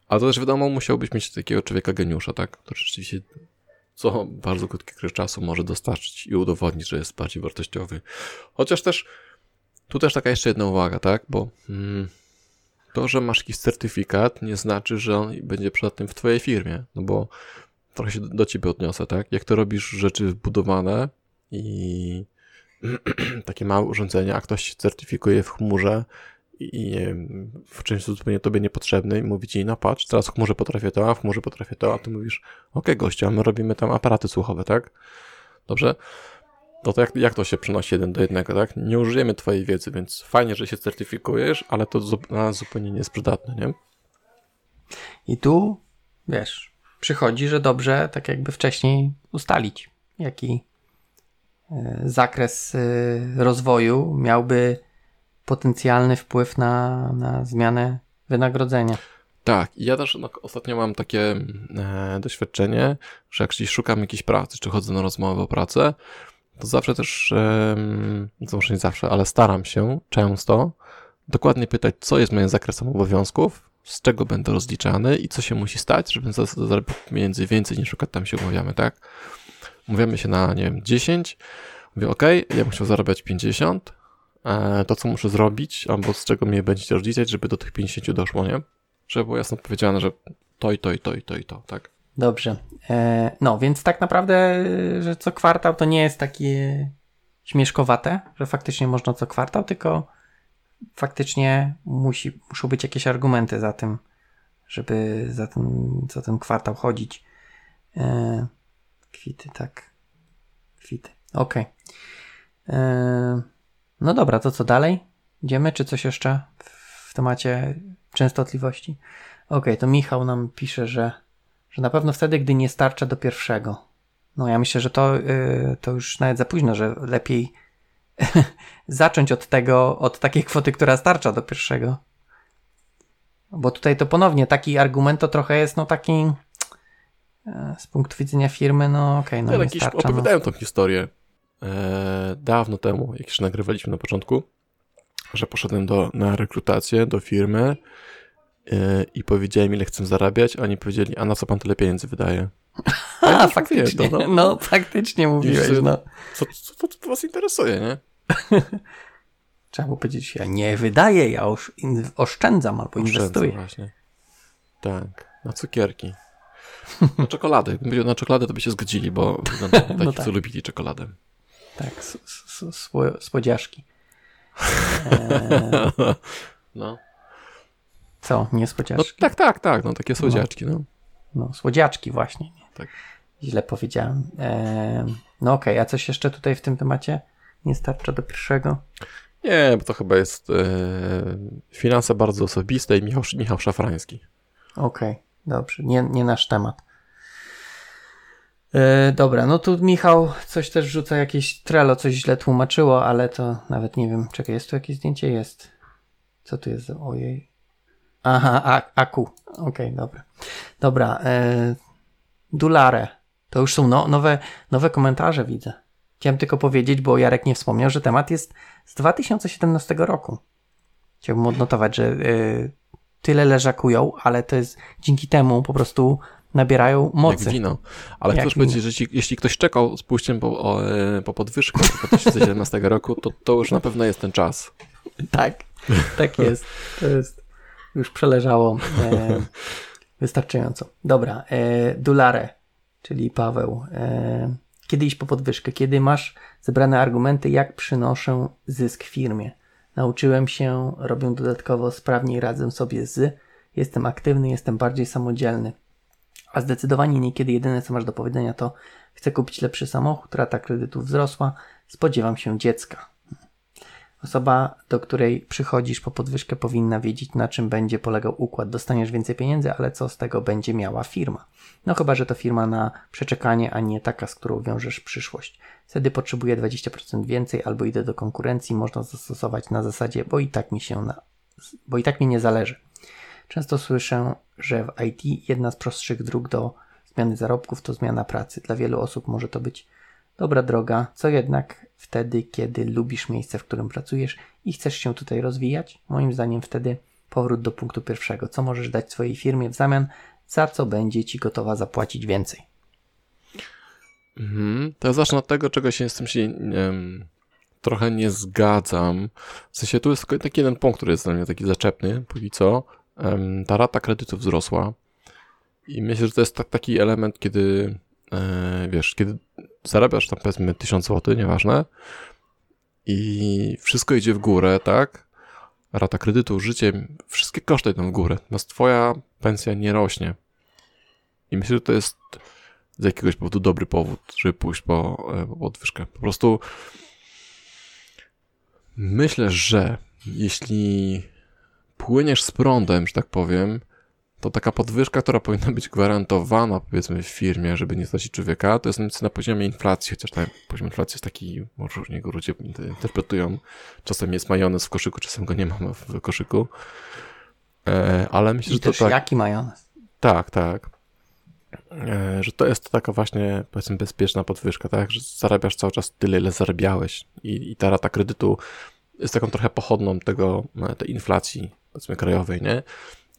Ale to też wiadomo, musiałbyś mieć takiego człowieka geniusza, tak? To rzeczywiście co bardzo krótki okres czasu może dostarczyć i udowodnić, że jest bardziej wartościowy. Chociaż też, tu też taka jeszcze jedna uwaga, tak? Bo mm, to, że masz jakiś certyfikat, nie znaczy, że on będzie przydatny w twojej firmie, no bo trochę się do ciebie odniosę, tak? Jak to robisz rzeczy wbudowane i takie małe urządzenia, a ktoś certyfikuje w chmurze i wiem, w czymś zupełnie tobie niepotrzebny i mówi ci, no patrz, teraz w chmurze potrafię to, a w chmurze potrafię to, a ty mówisz, okej okay, gościu, a my robimy tam aparaty słuchowe, tak? Dobrze? No to jak, jak to się przenosi jeden do jednego, tak? Nie użyjemy twojej wiedzy, więc fajnie, że się certyfikujesz, ale to dla nas zupełnie nie jest przydatne, nie? I tu, wiesz, przychodzi, że dobrze tak jakby wcześniej ustalić, jaki e, zakres e, rozwoju miałby potencjalny wpływ na, na zmianę wynagrodzenia. Tak, ja też no, ostatnio mam takie e, doświadczenie, że jak szukam jakiejś pracy, czy chodzę na rozmowę o pracę, to zawsze też, e, to może nie zawsze, ale staram się często dokładnie pytać, co jest moim zakresem obowiązków, z czego będę rozliczany i co się musi stać, żeby zarobić między więcej niż przykład tam się umawiamy, tak? Umawiamy się na, nie wiem, 10, mówię, ok, ja bym chciał zarabiać 50, E, to, co muszę zrobić, albo z czego mnie będziecie rozliczać, żeby do tych 50 doszło, nie? Żeby było jasno powiedziane, że to i to i to i to i to, tak? Dobrze. E, no, więc tak naprawdę, że co kwartał to nie jest takie śmieszkowate, że faktycznie można co kwartał, tylko faktycznie musi, muszą być jakieś argumenty za tym, żeby za ten, za ten kwartał chodzić. E, kwity, tak. Kwity. Okej. Okay. No dobra, to co dalej? Idziemy, czy coś jeszcze w temacie częstotliwości? Okay, to Michał nam pisze, że, że na pewno wtedy, gdy nie starcza do pierwszego. No ja myślę, że to, yy, to już nawet za późno, że lepiej zacząć od tego, od takiej kwoty, która starcza do pierwszego. Bo tutaj to ponownie taki argument to trochę jest no taki yy, z punktu widzenia firmy, no okej, okay, no ja nie starcza. Opowiadałem no. tą historię e, dawno temu, jak się nagrywaliśmy na początku, że poszedłem do, na rekrutację do firmy e, i powiedziałem, ile chcę zarabiać, a oni powiedzieli, a na co pan tyle pieniędzy wydaje? A, faktycznie, to, no. no. faktycznie mówiłeś, sobie, no. Co, co, co, co was interesuje, nie? Trzeba było powiedzieć, ja nie wydaję, ja osz, oszczędzam albo Oszczędzam, inwestuję. właśnie. Tak, na cukierki. Na czekoladę. Gdyby na czekoladę, to by się zgodzili, bo no, takich, no tak. co lubili czekoladę. Tak, słodziaszki. Eee... No. Co, nie słodziaszki? No, tak, tak, tak, no takie słodziaczki, no. No, słodziaczki właśnie. Nie? Tak. Źle powiedziałem. Eee... No okej, okay. a coś jeszcze tutaj w tym temacie nie starcza do pierwszego? Nie, bo to chyba jest e, finanse bardzo osobiste i Michał, Michał Szafrański. Okej, okay, dobrze, nie, nie nasz temat. E, dobra, no tu Michał coś też rzuca, jakieś Trello coś źle tłumaczyło, ale to nawet nie wiem. Czekaj, jest tu jakieś zdjęcie? Jest. Co tu jest? Ojej. Aha, a, Aku. Okej, okay, dobra. Dobra, e, Dulare. To już są no, nowe, nowe komentarze, widzę. Chciałem tylko powiedzieć, bo Jarek nie wspomniał, że temat jest z 2017 roku. Chciałbym odnotować, że y, tyle leżakują, ale to jest dzięki temu po prostu nabierają mocy. Jak wino. Ale chcę powiedzieć, że ci, jeśli ktoś czekał z pójściem po, o, e, po podwyżkę 2017 roku, to to już na pewno jest ten czas. Tak, tak jest. To jest już przeleżało. E, Wystarczająco. Dobra, e, Dulare, czyli Paweł. E, kiedy iść po podwyżkę? Kiedy masz zebrane argumenty, jak przynoszę zysk firmie? Nauczyłem się, robię dodatkowo, sprawniej radzę sobie z, jestem aktywny, jestem bardziej samodzielny. A zdecydowanie niekiedy jedyne, co masz do powiedzenia, to chcę kupić lepszy samochód, rata kredytu wzrosła, spodziewam się dziecka. Osoba, do której przychodzisz po podwyżkę, powinna wiedzieć, na czym będzie polegał układ. Dostaniesz więcej pieniędzy, ale co z tego będzie miała firma? No chyba, że to firma na przeczekanie, a nie taka, z którą wiążesz przyszłość. Wtedy potrzebuję 20% więcej albo idę do konkurencji, można zastosować na zasadzie, bo i tak mi się na, bo i tak mi nie zależy. Często słyszę, że w IT jedna z prostszych dróg do zmiany zarobków to zmiana pracy. Dla wielu osób może to być dobra droga, co jednak wtedy, kiedy lubisz miejsce, w którym pracujesz i chcesz się tutaj rozwijać, moim zdaniem wtedy powrót do punktu pierwszego. Co możesz dać swojej firmie w zamian, za co będzie ci gotowa zapłacić więcej? Mhm. To ja zacznę od tego, czego się z tym się trochę nie zgadzam. W sensie tu jest taki jeden punkt, który jest dla mnie taki zaczepny, póki co. Ta rata kredytu wzrosła i myślę, że to jest tak, taki element, kiedy e, wiesz, kiedy zarabiasz tam powiedzmy 1000 zł, nieważne, i wszystko idzie w górę, tak? Rata kredytu, życie, wszystkie koszty idą w górę, natomiast twoja pensja nie rośnie. I myślę, że to jest z jakiegoś powodu dobry powód, żeby pójść po, e, po podwyżkę. Po prostu myślę, że jeśli płyniesz z prądem, że tak powiem, to taka podwyżka, która powinna być gwarantowana, powiedzmy, w firmie, żeby nie stracić człowieka, to jest na poziomie inflacji, chociaż ten poziom inflacji jest taki, może różnie go ludzie interpretują. Czasem jest majonez w koszyku, czasem go nie ma w koszyku. E, ale myślę, I że to tak... jaki majonez? Tak, tak. E, że to jest taka właśnie, powiedzmy, bezpieczna podwyżka, tak? Że zarabiasz cały czas tyle, ile zarabiałeś i, i ta rata kredytu jest taką trochę pochodną tego, e, tej inflacji, powiedzmy, krajowej, nie?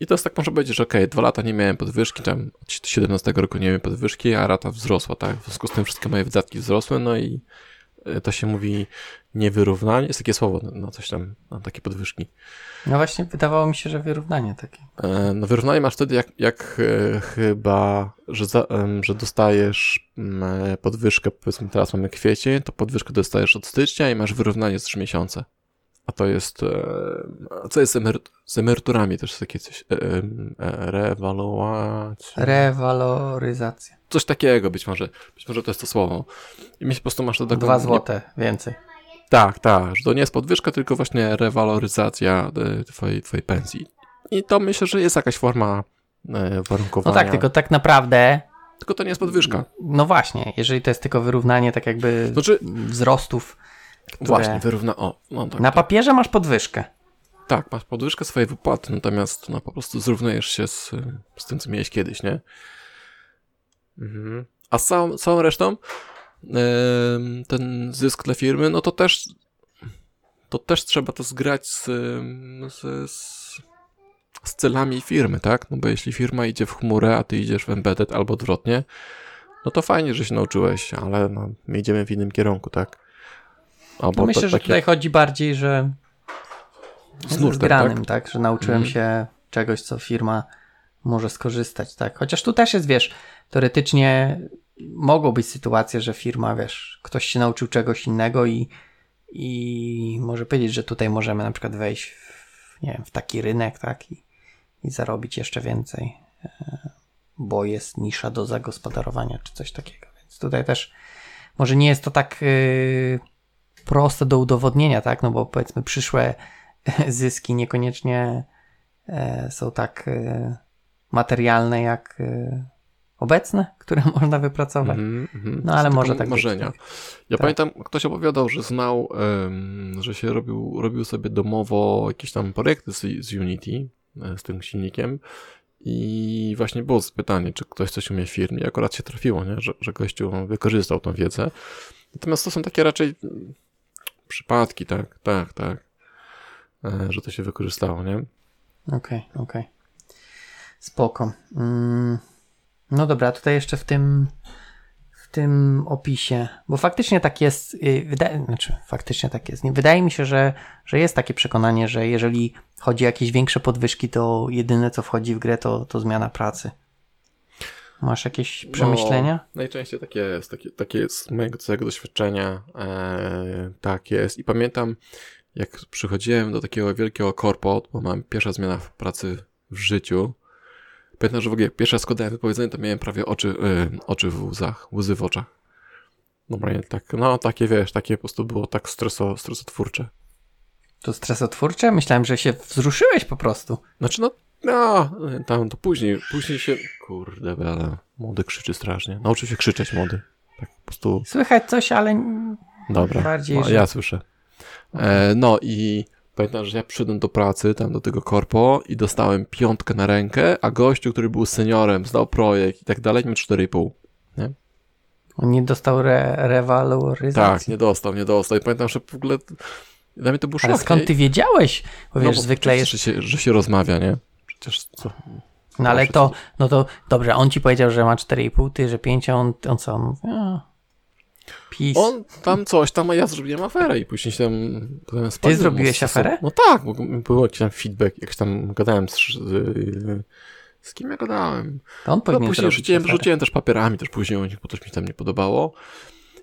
I to jest tak, można powiedzieć, że okej, okay, dwa lata nie miałem podwyżki, tam od 17 roku nie miałem podwyżki, a rata wzrosła, tak? W związku z tym wszystkie moje wydatki wzrosły, no i e, to się mówi niewyrównanie, jest takie słowo na coś tam, na takie podwyżki. No właśnie, wydawało mi się, że wyrównanie takie. E, no wyrównanie masz wtedy, jak, jak e, chyba, że, za, że dostajesz podwyżkę, powiedzmy teraz mamy kwiecień, to podwyżkę dostajesz od stycznia i masz wyrównanie z 3 miesiące. A to jest, e, co jest z emeryturami też takie coś, e, e, rewaluacja. Rewaloryzacja. Coś takiego być może, być może to jest to słowo. I mi się po prostu masz do tego... Dwa złote nie... więcej. Tak, tak, że to nie jest podwyżka, tylko właśnie rewaloryzacja twojej, twojej pensji. I to myślę, że jest jakaś forma warunkowania. No tak, tylko tak naprawdę tylko to nie jest podwyżka. No właśnie, jeżeli to jest tylko wyrównanie tak jakby znaczy, wzrostów które... Właśnie, wyrówna... O, no tak, Na tak. papierze masz podwyżkę. Tak, masz podwyżkę swojej wypłaty, natomiast no, po prostu zrównujesz się z, z tym, co miałeś kiedyś, nie? Mhm. A z całą, całą resztą ten zysk dla firmy, no to też to też trzeba to zgrać z, z, z, z celami firmy, tak? No bo jeśli firma idzie w chmurę, a ty idziesz w embedded albo odwrotnie, no to fajnie, że się nauczyłeś, ale no, my idziemy w innym kierunku, tak? Albo no myślę, że tutaj chodzi bardziej, że z nurtem, granym, tak? tak? Że nauczyłem mm. się czegoś, co firma może skorzystać, tak? Chociaż tu też jest, wiesz, teoretycznie mogą być sytuacje, że firma, wiesz, ktoś się nauczył czegoś innego i, i może powiedzieć, że tutaj możemy na przykład wejść w, nie wiem, w taki rynek, tak? I, i zarobić jeszcze więcej, e, bo jest nisza do zagospodarowania, czy coś takiego. Więc tutaj też może nie jest to tak yy, proste do udowodnienia, tak? No bo powiedzmy przyszłe zyski niekoniecznie e, są tak e, materialne jak e, obecne, które można wypracować. Mm -hmm. No ale może tak marzenia. Być, tak. Ja tak. pamiętam, ktoś opowiadał, że znał, um, że się robił, robił sobie domowo jakieś tam projekty z, z Unity, z tym silnikiem i właśnie było pytanie, czy ktoś coś umie w firmie. Akurat się trafiło, nie? Że, że gościu wykorzystał tą wiedzę. Natomiast to są takie raczej przypadki, tak, tak, tak, e, że to się wykorzystało, nie? Okej, okay, okej. Okay. Spoko. Mm, no dobra, tutaj jeszcze w tym w tym opisie, bo faktycznie tak jest, y, wydaje, znaczy faktycznie tak jest, wydaje mi się, że, że jest takie przekonanie, że jeżeli chodzi o jakieś większe podwyżki, to jedyne co wchodzi w grę to, to zmiana pracy. Masz jakieś przemyślenia? No, najczęściej takie jest, takie, takie jest z mojego całego doświadczenia, e, tak jest i pamiętam jak przychodziłem do takiego wielkiego korpo, bo mam pierwsza zmiana w pracy w życiu, Pamiętam, że w ogóle pierwszy raz składałem wypowiedzenie, to miałem prawie oczy, yy, oczy w łzach, łzy w oczach. Normalnie tak, no takie wiesz, takie po prostu było tak streso, stresotwórcze. To stresotwórcze? Myślałem, że się wzruszyłeś po prostu. Znaczy no, no tam to później, później się, kurde ale młody krzyczy strasznie. Nauczył się krzyczeć młody. Tak po prostu. Słychać coś, ale Dobra, bardziej, no, że... ja słyszę. E, no i Pamiętam, że ja przyszedłem do pracy, tam do tego korpo i dostałem piątkę na rękę, a gościu, który był seniorem, zdał projekt i tak dalej, miał 4,5. Nie? On nie dostał re rewaloryzacji? Tak, nie dostał, nie dostał. I pamiętam, że w ogóle dla mnie to był szok. Ale skąd ty wiedziałeś? Bo no wiesz, bo zwykle jest... Że się, że się rozmawia, nie? Przecież co... No ale to, no to dobrze, on ci powiedział, że ma 4,5, ty, że 5, a on, on co? On mówi, a, Peace. On tam coś tam, a ja zrobiłem aferę i później się tam... Ty zrobiłeś aferę? No tak, bo był jakiś tam feedback, jak tam gadałem z, z, z kim ja gadałem. To on no, później rzuciłem, rzuciłem też papierami, też później nich, bo coś mi tam nie podobało.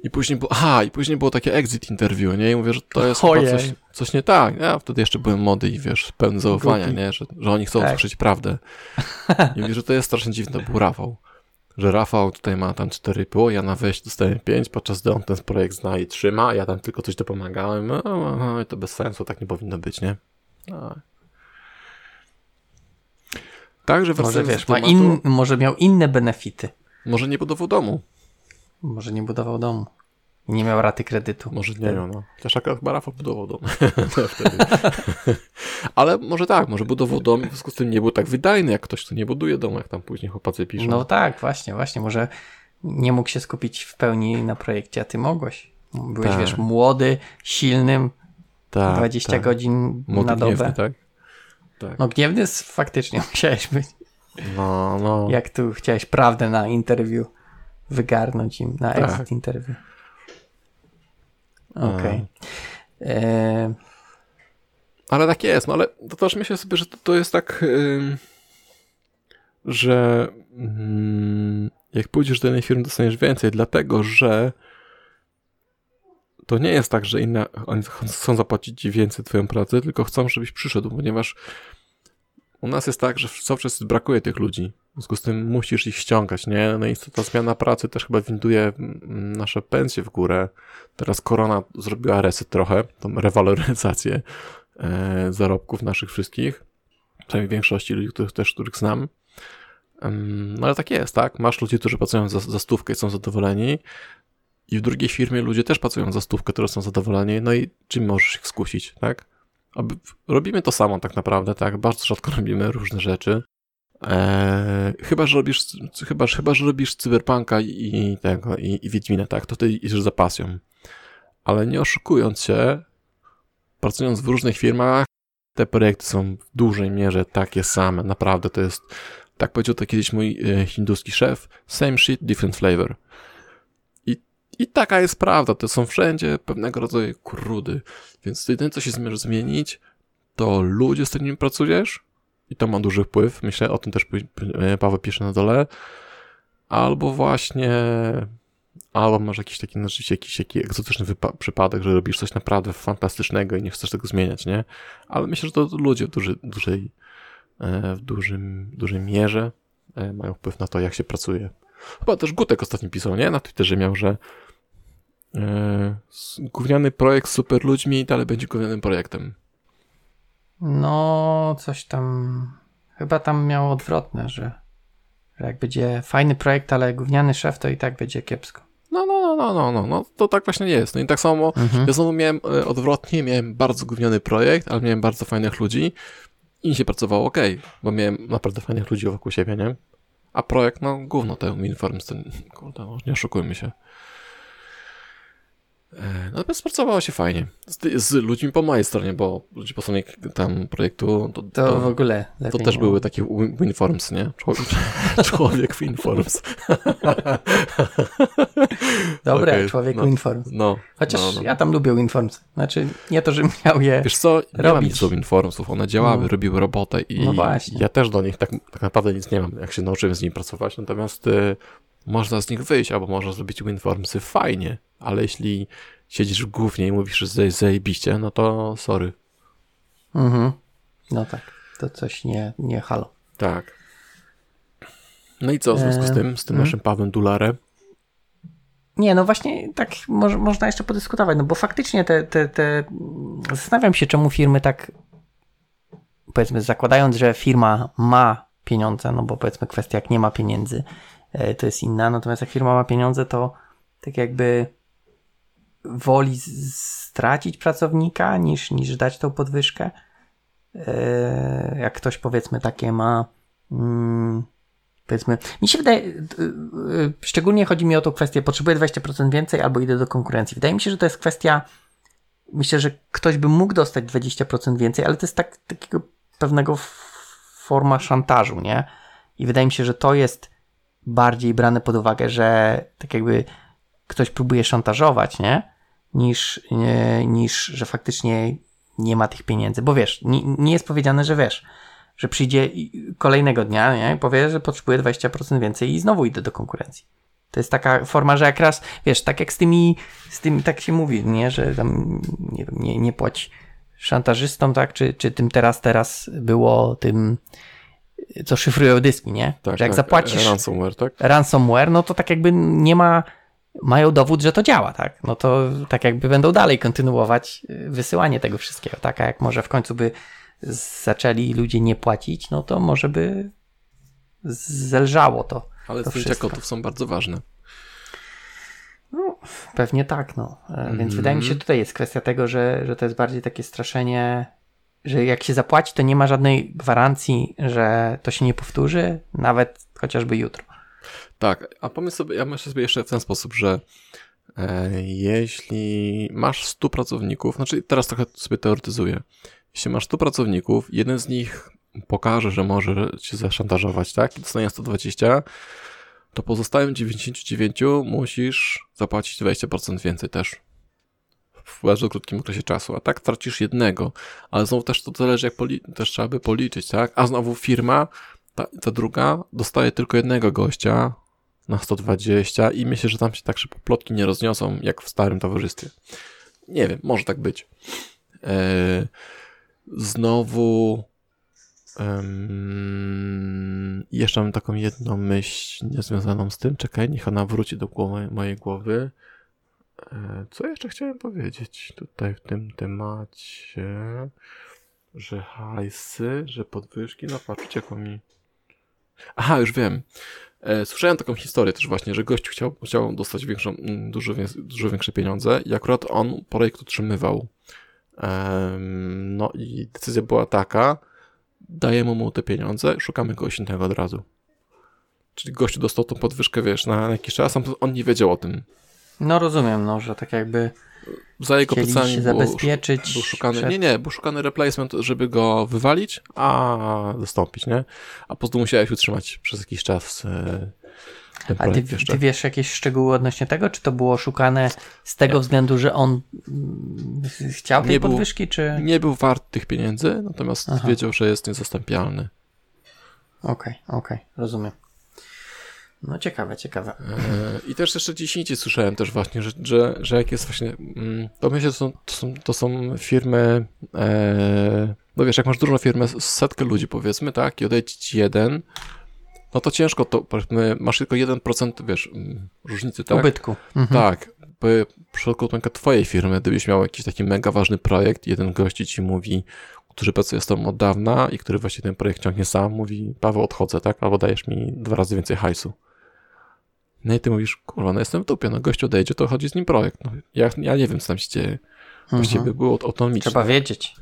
I później było, aha, i później było takie exit interview, nie? I mówię, że to jest coś, coś nie tak. Ja wtedy jeszcze byłem młody i wiesz, pełny zaufania, nie? Że, że oni chcą tak. usłyszeć prawdę. I mówię, że to jest strasznie dziwne, był Rafał że Rafał tutaj ma tam 4,5, ja na wejść dostałem 5, podczas gdy on ten projekt zna i trzyma, ja tam tylko coś dopomagałem. No, no, no to bez sensu, tak nie powinno być, nie? No. Także może wiesz, ma in, może miał inne benefity. Może nie budował domu. Może nie budował domu. Nie miał raty kredytu. Może nie miał, no. Chociaż akurat chyba Rafał budował dom. Ale może tak, może budował dom i w związku z tym nie był tak wydajny, jak ktoś, kto nie buduje domu, jak tam później chłopacy piszą. No tak, właśnie, właśnie. Może nie mógł się skupić w pełni na projekcie, a ty mogłeś. Byłeś, tak. wiesz, młody, silnym, tak, 20 tak. godzin Młody na dobę. Gniewny, tak? tak? No gniewny faktycznie musiałeś być. No, no. Jak tu chciałeś prawdę na interview wygarnąć im, na tak. exit interview. Okej. Okay. E... Ale tak jest, no ale to też myślę sobie, że to, to jest tak, yy, że yy, jak pójdziesz do jednej firmy, dostaniesz więcej, dlatego że to nie jest tak, że inne, oni chcą zapłacić ci więcej twoją pracę, tylko chcą, żebyś przyszedł, ponieważ u nas jest tak, że cały czas brakuje tych ludzi. W związku z tym musisz ich ściągać, nie? No i ta zmiana pracy też chyba winduje mm, nasze pensje w górę. Teraz korona zrobiła reset trochę, tą rewaloryzację e, zarobków naszych wszystkich. Przynajmniej większości ludzi, których też, których znam. no ale tak jest, tak? Masz ludzi, którzy pracują za, za stówkę i są zadowoleni. I w drugiej firmie ludzie też pracują za stówkę, które są zadowoleni. No i czym możesz ich skusić, tak? Robimy to samo tak naprawdę, tak? Bardzo rzadko robimy różne rzeczy. Eee, chyba, że robisz, chyba, chyba, że robisz cyberpunka i tego, i, i tak? To ty idziesz za pasją. Ale nie oszukując się, pracując w różnych firmach, te projekty są w dużej mierze takie same. Naprawdę to jest, tak powiedział to kiedyś mój e, hinduski szef, same shit, different flavor. I taka jest prawda, to są wszędzie pewnego rodzaju krudy. Więc jedyne, co się zmierza zmienić, to ludzie, z którymi pracujesz i to ma duży wpływ. Myślę, o tym też e, Paweł pisze na dole. Albo właśnie albo masz jakiś taki, życie, jakiś, jakiś egzotyczny przypadek, że robisz coś naprawdę fantastycznego i nie chcesz tego zmieniać, nie? Ale myślę, że to ludzie w, duży, dużej, e, w dużym, dużej mierze e, mają wpływ na to, jak się pracuje. Chyba też Gutek ostatnio pisał, nie? Na Twitterze miał, że gówniany projekt z super ludźmi i dalej będzie gównianym projektem. No, coś tam. Chyba tam miało odwrotne, że, że jak będzie fajny projekt, ale gówniany szef, to i tak będzie kiepsko. No, no, no, no, no, no, no to tak właśnie nie jest. No i tak samo, mhm. ja znowu miałem e, odwrotnie, miałem bardzo gówniany projekt, ale miałem bardzo fajnych ludzi i się pracowało ok, bo miałem naprawdę fajnych ludzi wokół siebie, nie? A projekt, no, gówno ten Winforms, ten, kurde, no, nie oszukujmy się. E, Natomiast pracowało się fajnie. Z, z ludźmi po mojej stronie, bo ludzie po stronie tam projektu to, To, w ogóle to też nie były takie win- winforms, nie? Człowiek, człowiek winforms. Dobre, Okej, człowiek no. Winforms. No. Chociaż no, no. ja tam lubię Winforms. Znaczy, nie to, żebym miał je... Wiesz co, nie mam robić. nic do winformsów, one działały, No. robiły robotę i No ja też do nich tak, tak naprawdę nic nie mam, jak się nauczyłem z nimi pracować, natomiast y, można z nich wyjść, albo można zrobić winformsy fajnie, ale jeśli siedzisz w głównie i mówisz, że jest zajebiście, no to sorry. Mhm. No tak, to coś nie, nie halo. Tak. No i co w związku z Eee, tym, z tym mm. naszym Pawłem Dularem? Nie, no właśnie tak moż, można jeszcze podyskutować, no bo faktycznie te, te, te... Zastanawiam się, czemu firmy tak powiedzmy, zakładając, że firma ma pieniądze, no bo powiedzmy kwestia, jak nie ma pieniędzy, e, to jest inna, natomiast jak firma ma pieniądze, to tak jakby woli stracić pracownika niż, niż dać tą podwyżkę. E, Jak ktoś powiedzmy takie ma mm, powiedzmy, mi się wydaje, y, szczególnie chodzi mi o tą kwestię, potrzebuję 20% więcej albo idę do konkurencji. Wydaje mi się, że to jest kwestia, myślę, że ktoś by mógł dostać 20% więcej, ale to jest tak, takiego pewnego forma szantażu, nie? I wydaje mi się, że to jest bardziej brane pod uwagę, że tak jakby ktoś próbuje szantażować, nie? Niż, nie, niż że faktycznie nie ma tych pieniędzy. Bo wiesz, nie, nie jest powiedziane, że wiesz, że przyjdzie kolejnego dnia, nie? I powie, że potrzebuje 20% więcej i znowu idę do konkurencji. To jest taka forma, że jak raz, wiesz, tak jak z tymi, z tymi tak się mówi, nie? Że tam, nie nie, nie płać szantażystom, tak? Czy, czy tym teraz, teraz było tym, co szyfrują dyski, nie? Tak, że jak tak, zapłacisz Ransomware, tak? ransomware, no to tak jakby nie ma, mają dowód, że to działa, tak? No to tak jakby będą dalej kontynuować y, wysyłanie tego wszystkiego, tak? A jak może w końcu by zaczęli ludzie nie płacić, no to może by zelżało to. Ale To zdjęcia kotów są bardzo ważne. Pewnie tak, no. E, Więc Mhm. wydaje mi się, tutaj jest kwestia tego, że, że to jest bardziej takie straszenie, że jak się zapłaci, to nie ma żadnej gwarancji, że to się nie powtórzy, nawet chociażby jutro. Tak, a pomyśl sobie, ja myślę sobie jeszcze w ten sposób, że e, jeśli masz 100 pracowników, znaczy teraz trochę sobie teoretyzuję, jeśli masz 100 pracowników, jeden z nich pokaże, że może cię zaszantażować, tak, i dostanie 120, to pozostałym 99 musisz zapłacić 20% więcej też. W bardzo krótkim okresie czasu, a tak tracisz jednego, ale znowu też to zależy, jak też trzeba by policzyć, tak? A znowu firma, ta, ta druga, dostaje tylko jednego gościa na 120 i myślę, że tam się tak szybko plotki nie rozniosą, jak w starym towarzystwie. Nie wiem, może tak być. Eee, znowu jeszcze mam taką jedną myśl niezwiązaną z tym. Czekaj, niech ona wróci do głowy, mojej głowy. E, Co jeszcze chciałem powiedzieć tutaj w tym temacie? Że hajsy, że podwyżki, no patrzcie, jak mi... Aha, już wiem. E, Słyszałem taką historię też właśnie, że gość chciał, chciał dostać większą, mm, dużo, dużo większe pieniądze i akurat on projekt utrzymywał. No i decyzja była taka, dajemy mu te pieniądze, szukamy kogoś innego od razu. Czyli gościu dostał tą podwyżkę, wiesz, na, jakiś czas, on nie wiedział o tym. No rozumiem, no, że tak jakby Za jego plecami się było, zabezpieczyć. był szukany, przed- nie, nie, był szukany replacement, żeby go wywalić, a zastąpić, nie? A po prostu musiałeś utrzymać przez jakiś czas e, ten A ty, ty wiesz jakieś szczegóły odnośnie tego? Czy to było szukane z tego względu, że on mm, chciał tej Nie był- podwyżki, czy... Nie był wart tych pieniędzy, natomiast Aha. wiedział, że jest niezastąpialny. Okej, okej, rozumiem. No ciekawe, ciekawe. E, I też jeszcze gdzieś indziej słyszałem też właśnie, że, że, że jak jest właśnie, mm, to myślę, są, to, są, to są firmy, e, no wiesz, jak masz dużą firmę, setkę ludzi powiedzmy, tak, i odejdzie ci jeden, no to ciężko to, masz tylko 1%, wiesz, mm, różnicy, tak? Ubytku. Mhm. Tak, bo w przypadku twojej firmy, gdybyś miał jakiś taki mega ważny projekt, jeden gości ci mówi, który pracuje z tobą od dawna i który właśnie ten projekt ciągnie sam, mówi, Paweł, odchodzę, tak? Albo dajesz mi dwa razy więcej hajsu. No i ty mówisz, kurwa, no jestem w dupie, no gość odejdzie, to chodzi z nim projekt. No, ja, ja nie wiem, co tam się dzieje. Właściwie by było autonomiczne. Trzeba wiedzieć.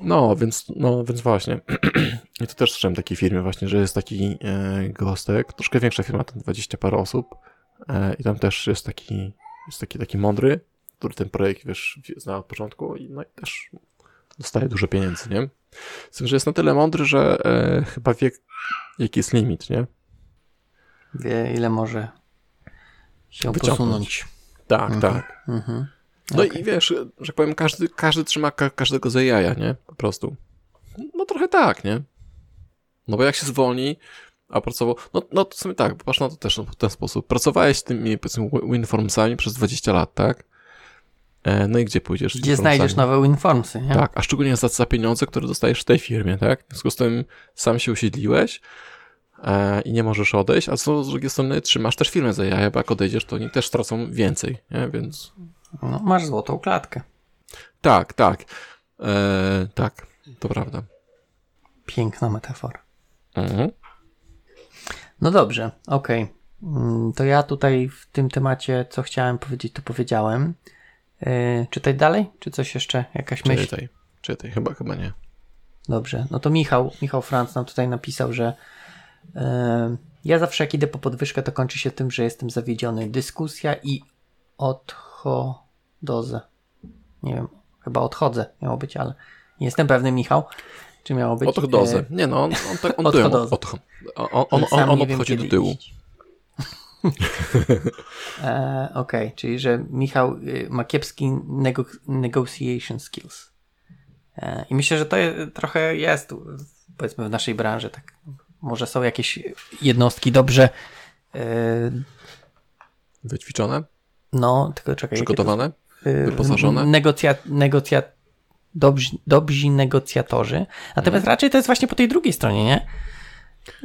No, więc, no, więc właśnie. I to też słyszałem takiej firmie właśnie, że jest taki e, gostek, troszkę większa firma, tam 20 parę osób e, i tam też jest taki, jest taki, taki mądry który ten projekt, wiesz, zna od początku i no i też dostaje dużo pieniędzy, nie? Z tym, że jest na tyle mądry, że e, chyba wie, jaki jest limit, nie? Wie, ile może się Wyciągnąć. posunąć. Tak, Mhm. tak. Mhm. No Okej. i wiesz, że powiem, każdy, każdy trzyma ka każdego za jaja, nie? Po prostu. No trochę tak, nie? No bo jak się zwolni, a pracował, no, no to w sumie tak, patrz na to też w ten sposób. Pracowałeś z tymi, powiedzmy, Wi- WinFormsami przez 20 lat, tak? E, no i gdzie pójdziesz? Gdzie znajdziesz nowe Winformsy, nie? Tak, a szczególnie za, za pieniądze, które dostajesz w tej firmie, tak? W związku z tym sam się usiedliłeś i nie możesz odejść, a co z drugiej strony trzymasz też firmę za jaja, bo jak odejdziesz, to oni też stracą więcej, nie? Więc No, masz złotą klatkę. tak, tak. E, tak, to prawda. Piękna metafora. Mhm. No dobrze, okej. Mm, To ja tutaj w tym temacie, co chciałem powiedzieć, to powiedziałem. Yy, czytać dalej? Czy coś jeszcze? Jakaś myśl? Czytaj, czytaj, chyba, chyba nie. Dobrze, no to Michał, Michał Franc nam tutaj napisał, że e, ja zawsze jak idę po podwyżkę, to kończy się tym, że jestem zawiedziony. Dyskusja i odchodzę. Nie wiem, chyba odchodzę miało być, ale nie jestem pewny, Michał, czy miało być. Odchodozę. E, Nie no, on, on, tak, on, Odchodozę. od, on, on, on, on nie wiem, odchodzi do tyłu. e, Okej, czyli że Michał y, ma kiepski nego negotiation skills. E, I myślę, że to je, trochę jest, powiedzmy, w naszej branży. Tak. Może są jakieś jednostki dobrze, e, Wyćwiczone, no, tylko czekaj. to- przygotowane. y, wyposażone? Negocja, negocja, dobrzy, dobrzy negocjatorzy. Natomiast Mhm. raczej to jest właśnie po tej drugiej stronie, nie?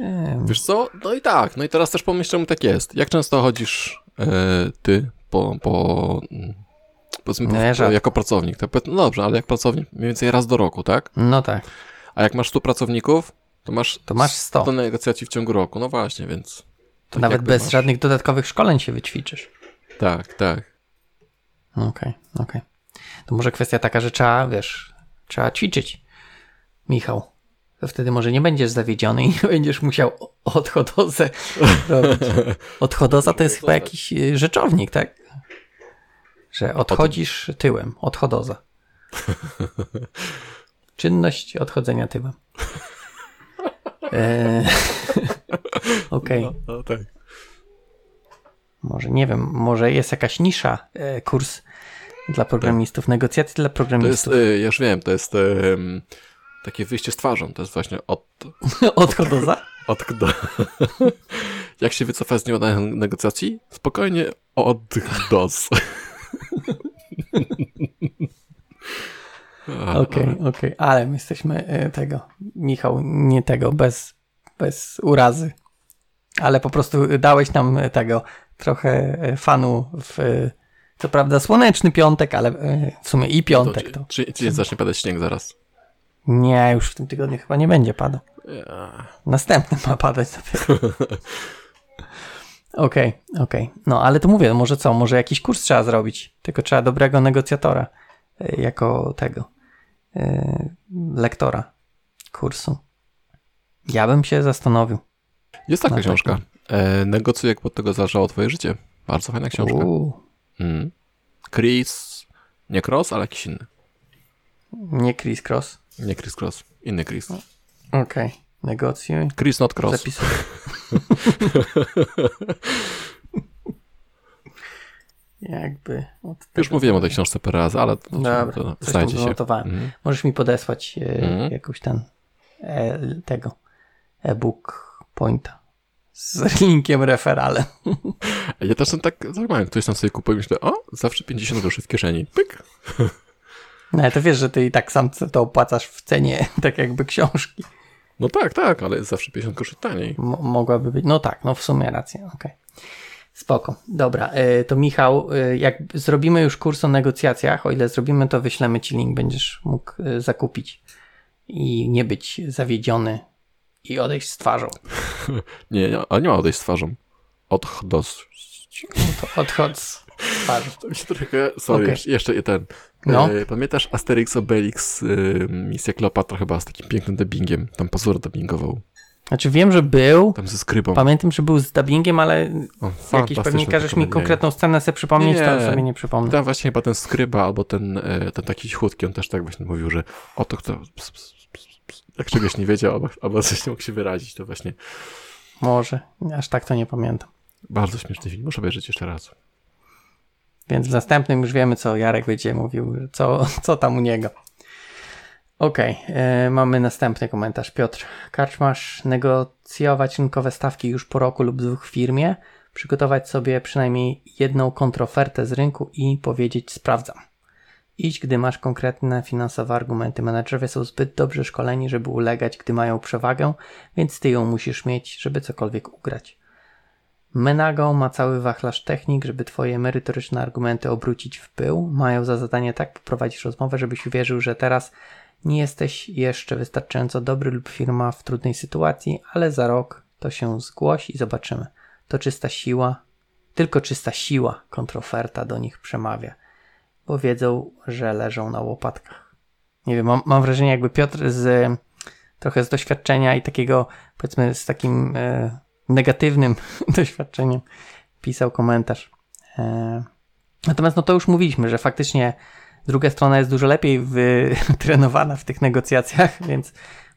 Ym, Wiesz co? No i tak. No i teraz też pomyśl, czemu tak jest. Jak często chodzisz ty po, po powiedzmy, No jako pracownik? To, no dobrze, ale jak pracownik mniej więcej raz do roku, tak? No tak, A jak masz 100 pracowników, to masz to masz 100. do negocjacji w ciągu roku. No właśnie, więc... tak Nawet bez masz- żadnych dodatkowych szkoleń się wyćwiczysz. Tak, tak. Okej, okej. To może kwestia taka, że trzeba, wiesz, trzeba ćwiczyć. Michał. To wtedy może nie będziesz zawiedziony i nie będziesz musiał odchodozę robić. Odchodoza to jest chyba jakiś y, rzeczownik, tak? Że odchodzisz tyłem. Odchodoza. Czynność odchodzenia tyłem. Eee, Okej. No, no tak. Może nie wiem, może jest jakaś nisza, e, kurs dla programistów, negocjacje dla To jest, programistów. e, ja już wiem, to jest em, takie wyjście z twarzą. To jest właśnie od... Odchodoza? od do... Jak się wycofa z nieudanych negocjacji? Spokojnie oddech dos. Okej, okej, ale my jesteśmy e, tego, Michał, nie tego, bez, bez urazy. Ale po prostu dałeś nam e, tego trochę e, fanu w, co prawda, słoneczny piątek, ale w sumie i to, piątek czy, to. czy, czy nie zacznie padać śnieg zaraz? Nie, już w tym tygodniu chyba nie będzie padał. Następny ma padać dopiero. Okej, okej. No ale to mówię, może co, może jakiś kurs trzeba zrobić, tylko trzeba dobrego negocjatora jako tego lektora kursu. Ja bym się zastanowił. Jest taka książka. E, negocjuj, jak pod tego zależało twoje życie. Bardzo fajna książka. Mm. Chris, nie Cross, ale jakiś inny. nie Chris Cross. Nie Chris Cross, inny Chris. Okej, negocjuj. Chris not Cross. Zapisuj. Jakby. Już mówiłem o tej książce parę razy, ale to, Dobra, to znajdzie się. Mhm. Możesz mi podesłać Mhm. jakąś ten e, tego e-book pointa z linkiem referalem. Ja też tak, tak mam, ktoś tam sobie kupuje i myślę, o, zawsze 50 groszy w kieszeni. Pyk. No ale to wiesz, że ty i tak sam to opłacasz w cenie tak jakby książki. No tak, tak, ale jest zawsze 50 groszy taniej. M- mogłaby być. No tak, no w sumie rację, okej. Spoko. Dobra, e, to Michał, e, jak zrobimy już kurs o negocjacjach, o ile zrobimy, to wyślemy ci link, będziesz mógł e, zakupić i nie być zawiedziony i odejść z twarzą. Nie, nie, ale nie ma odejść z twarzą. To odchodź z twarzą. To mi się trochę, sorry, Okej. jeszcze- ten. No. Pamiętasz Asterix Obelix, e, misja Kleopatra chyba z takim pięknym dubbingiem. Tam Pazura dubbingował. Znaczy wiem, że był. Tam ze skrybą. Pamiętam, że był z dubbingiem, ale O, jakiś pewnie każesz mi konkretną scenę sobie przypomnieć, Nie, to nie. sobie nie przypomnę. Tam właśnie chyba ten skryba albo ten, e, ten taki chudki, on też tak właśnie mówił, że o to kto... ps, ps, ps, Jak czegoś nie wiedział, albo, albo coś nie mógł się wyrazić, to właśnie Może. Aż tak to nie pamiętam. bardzo śmieszny film. Muszę obejrzeć jeszcze raz. Więc w następnym już wiemy, co Jarek będzie mówił, co, co tam u niego. Okej, e, mamy następny komentarz. Piotr, Karczmasz negocjować rynkowe stawki już po roku lub dwóch w firmie, przygotować sobie przynajmniej jedną kontrofertę z rynku i powiedzieć sprawdzam. Idź, gdy masz konkretne finansowe argumenty. Menedżerowie są zbyt dobrze szkoleni, żeby ulegać, gdy mają przewagę, więc ty ją musisz mieć, żeby cokolwiek ugrać. Menago ma cały wachlarz technik, żeby twoje merytoryczne argumenty obrócić w pył. Mają za zadanie tak poprowadzić rozmowę, żebyś uwierzył, że teraz nie jesteś jeszcze wystarczająco dobry lub firma w trudnej sytuacji, ale za rok to się zgłoś i zobaczymy. To czysta siła, tylko czysta siła kontroferta do nich przemawia, bo wiedzą, że leżą na łopatkach. Nie wiem, mam, mam wrażenie, jakby Piotr z trochę z doświadczenia i takiego, powiedzmy, z takim e, negatywnym doświadczeniem pisał komentarz. E, natomiast no to już mówiliśmy, że faktycznie druga strona jest dużo lepiej wytrenowana w tych negocjacjach, więc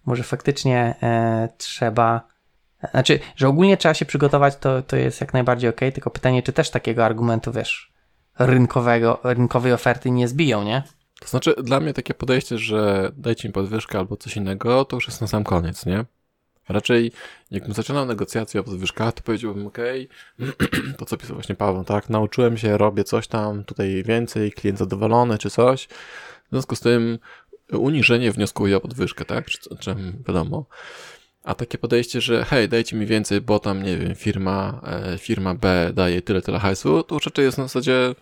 może faktycznie e, trzeba. Znaczy, że ogólnie trzeba się przygotować, to, to jest jak najbardziej ok, tylko pytanie, czy też takiego argumentu, wiesz, rynkowego, rynkowej oferty nie zbiją, nie? To znaczy, dla mnie takie podejście, że dajcie mi podwyżkę albo coś innego, to już jest na sam koniec, nie? Raczej, jakbym zaczynał negocjacje o podwyżkach, to powiedziałbym, okej, to co pisał właśnie Paweł, tak, nauczyłem się, robię coś tam, tutaj więcej, klient zadowolony, czy coś. W związku z tym uniżenie wnioskuje o podwyżkę, tak, czy, czy wiadomo. A takie podejście, że hej, dajcie mi więcej, bo tam, nie wiem, firma, e, firma B daje tyle, tyle hajsu, to już raczej jest na zasadzie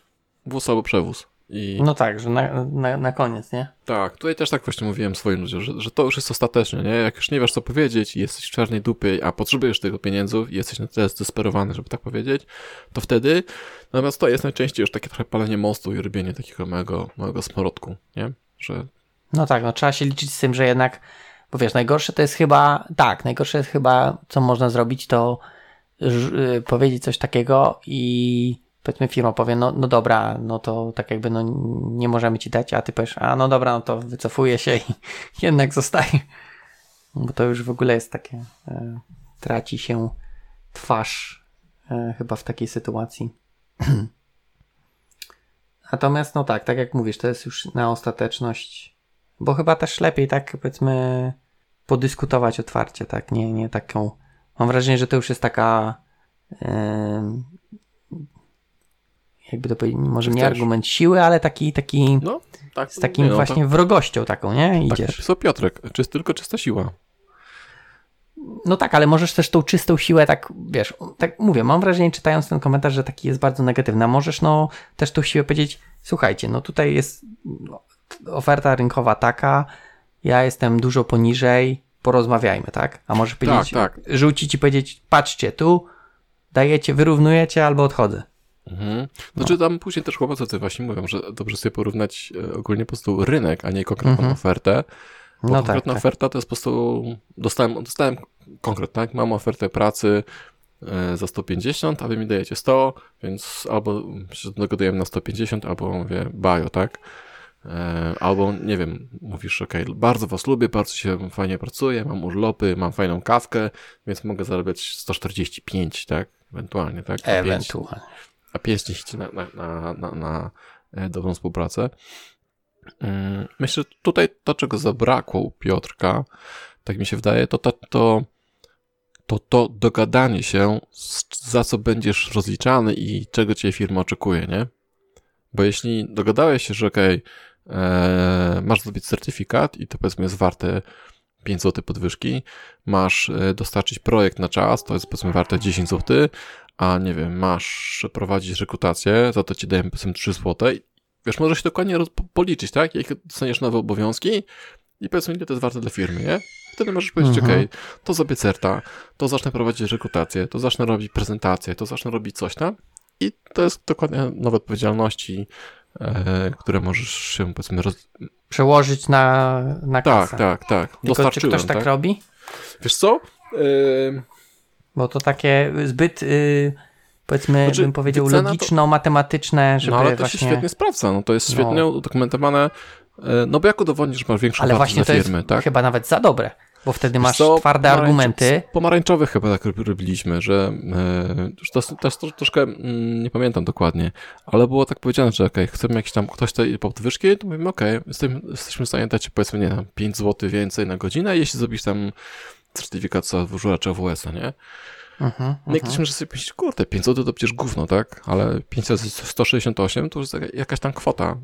wóz albo przewóz. I No tak, że na, na, na koniec, nie? tak, tutaj też tak właśnie mówiłem swoim ludziom, że, że to już jest ostateczne, nie? Jak już nie wiesz co powiedzieć i jesteś w czarnej dupie, a potrzebujesz tego pieniędzów i jesteś na tyle zdesperowany, żeby tak powiedzieć, to wtedy, natomiast to jest najczęściej już takie trochę palenie mostu i robienie takiego małego, małego smrodku, nie? Że No tak, no trzeba się liczyć z tym, że jednak, bo wiesz, najgorsze to jest chyba, tak, najgorsze jest chyba, co można zrobić, to y, powiedzieć coś takiego i powiedzmy firma powie, no, no dobra, no to tak jakby no nie możemy ci dać, a ty powiesz, a no dobra, no to wycofuję się i jednak zostaje. Bo to już w ogóle jest takie, e, traci się twarz e, chyba w takiej sytuacji. Natomiast no tak, tak jak mówisz, to jest już na ostateczność, bo chyba też lepiej tak powiedzmy podyskutować otwarcie, tak, nie, nie taką, mam wrażenie, że to już jest taka em, jakby to powiedzieć, może Czy nie chcesz? argument siły, ale taki, taki no, tak. z takim nie, no, właśnie wrogością taką, nie? Tak, tak Idziesz. napisał Piotrek, czy tylko czysta siła. No tak, ale możesz też tą czystą siłę tak, wiesz, tak mówię, mam wrażenie czytając ten komentarz, że taki jest bardzo negatywny. A Możesz no też tą siłę powiedzieć, słuchajcie, no tutaj jest no, oferta rynkowa taka, ja jestem dużo poniżej, porozmawiajmy, tak? A możesz powiedzieć, tak. rzucić i powiedzieć, patrzcie tu, dajecie, wyrównujecie albo odchodzę. Mhm. Znaczy tam później też chłopacy właśnie mówią, że dobrze sobie porównać e, ogólnie po prostu rynek, a nie konkretną Mhm. ofertę. Bo No tak, konkretna tak. oferta to jest po prostu, dostałem, dostałem konkret, tak? Mam ofertę pracy e, za 150, a wy mi dajecie 100, więc albo się dogadujemy na 150, albo mówię bajo, tak? E, Albo, nie wiem, mówisz, ok, bardzo was lubię, bardzo się fajnie pracuje, mam urlopy, mam fajną kawkę, więc mogę zarabiać 145, tak? Ewentualnie, tak? Ewentualnie. A 5 liści na, na, na, na, e, dobrą współpracę. Mm, Myślę, że tutaj to, czego zabrakło u Piotrka, tak mi się wydaje, to to, to, to, to dogadanie się, za co będziesz rozliczany i czego cię firma oczekuje, nie? Bo jeśli dogadałeś się, że okej, e, masz zrobić certyfikat i to powiedzmy jest warte 5 zł podwyżki, masz e, dostarczyć projekt na czas, to jest powiedzmy warte 10 zł, a nie wiem, masz prowadzić rekrutację, za to ci dajemy powiedzmy 3 zł. Wiesz, możesz się dokładnie policzyć, tak? Jak dostaniesz nowe obowiązki i powiedzmy, ile to jest warte dla firmy, nie? Wtedy możesz powiedzieć, Mhm. okej, to zrobię certa, to zacznę prowadzić rekrutację, to zacznę robić prezentację, to zacznę robić coś tam i to jest dokładnie nowe odpowiedzialności, e, które możesz się, powiedzmy, roz... Przełożyć na, na Tak, kasę. tak, tak. Tylko czy ktoś tak, tak? robi? Wiesz co? Yy, Bo to takie zbyt, y, powiedzmy, Znaczy, bym powiedział, to- logiczno-matematyczne, żeby no ale to właśnie... się świetnie sprawdza, no to jest świetnie No. udokumentowane, yy, no bo jak udowodnisz, że masz większą Ale wartość właśnie to firmy, tak? chyba nawet za dobre, bo wtedy masz co, twarde argumenty. Pomarańczowych chyba tak rob- robiliśmy, że e, już to, to jest tro- troszkę, mm, nie pamiętam dokładnie, ale było tak powiedziane, że okej, chcemy jakiś tam, ktoś tej podwyżki, to mówimy okej, jesteśmy, jesteśmy w stanie dać powiedzmy, nie wiem, 5 zł więcej na godzinę, jeśli zrobisz tam certyfikat czy AWS-a, nie? Mhm, No i ktoś może sobie powiedzieć, kurde, 5 zł to przecież gówno, tak? Ale 5 razy 168 to już jakaś tam kwota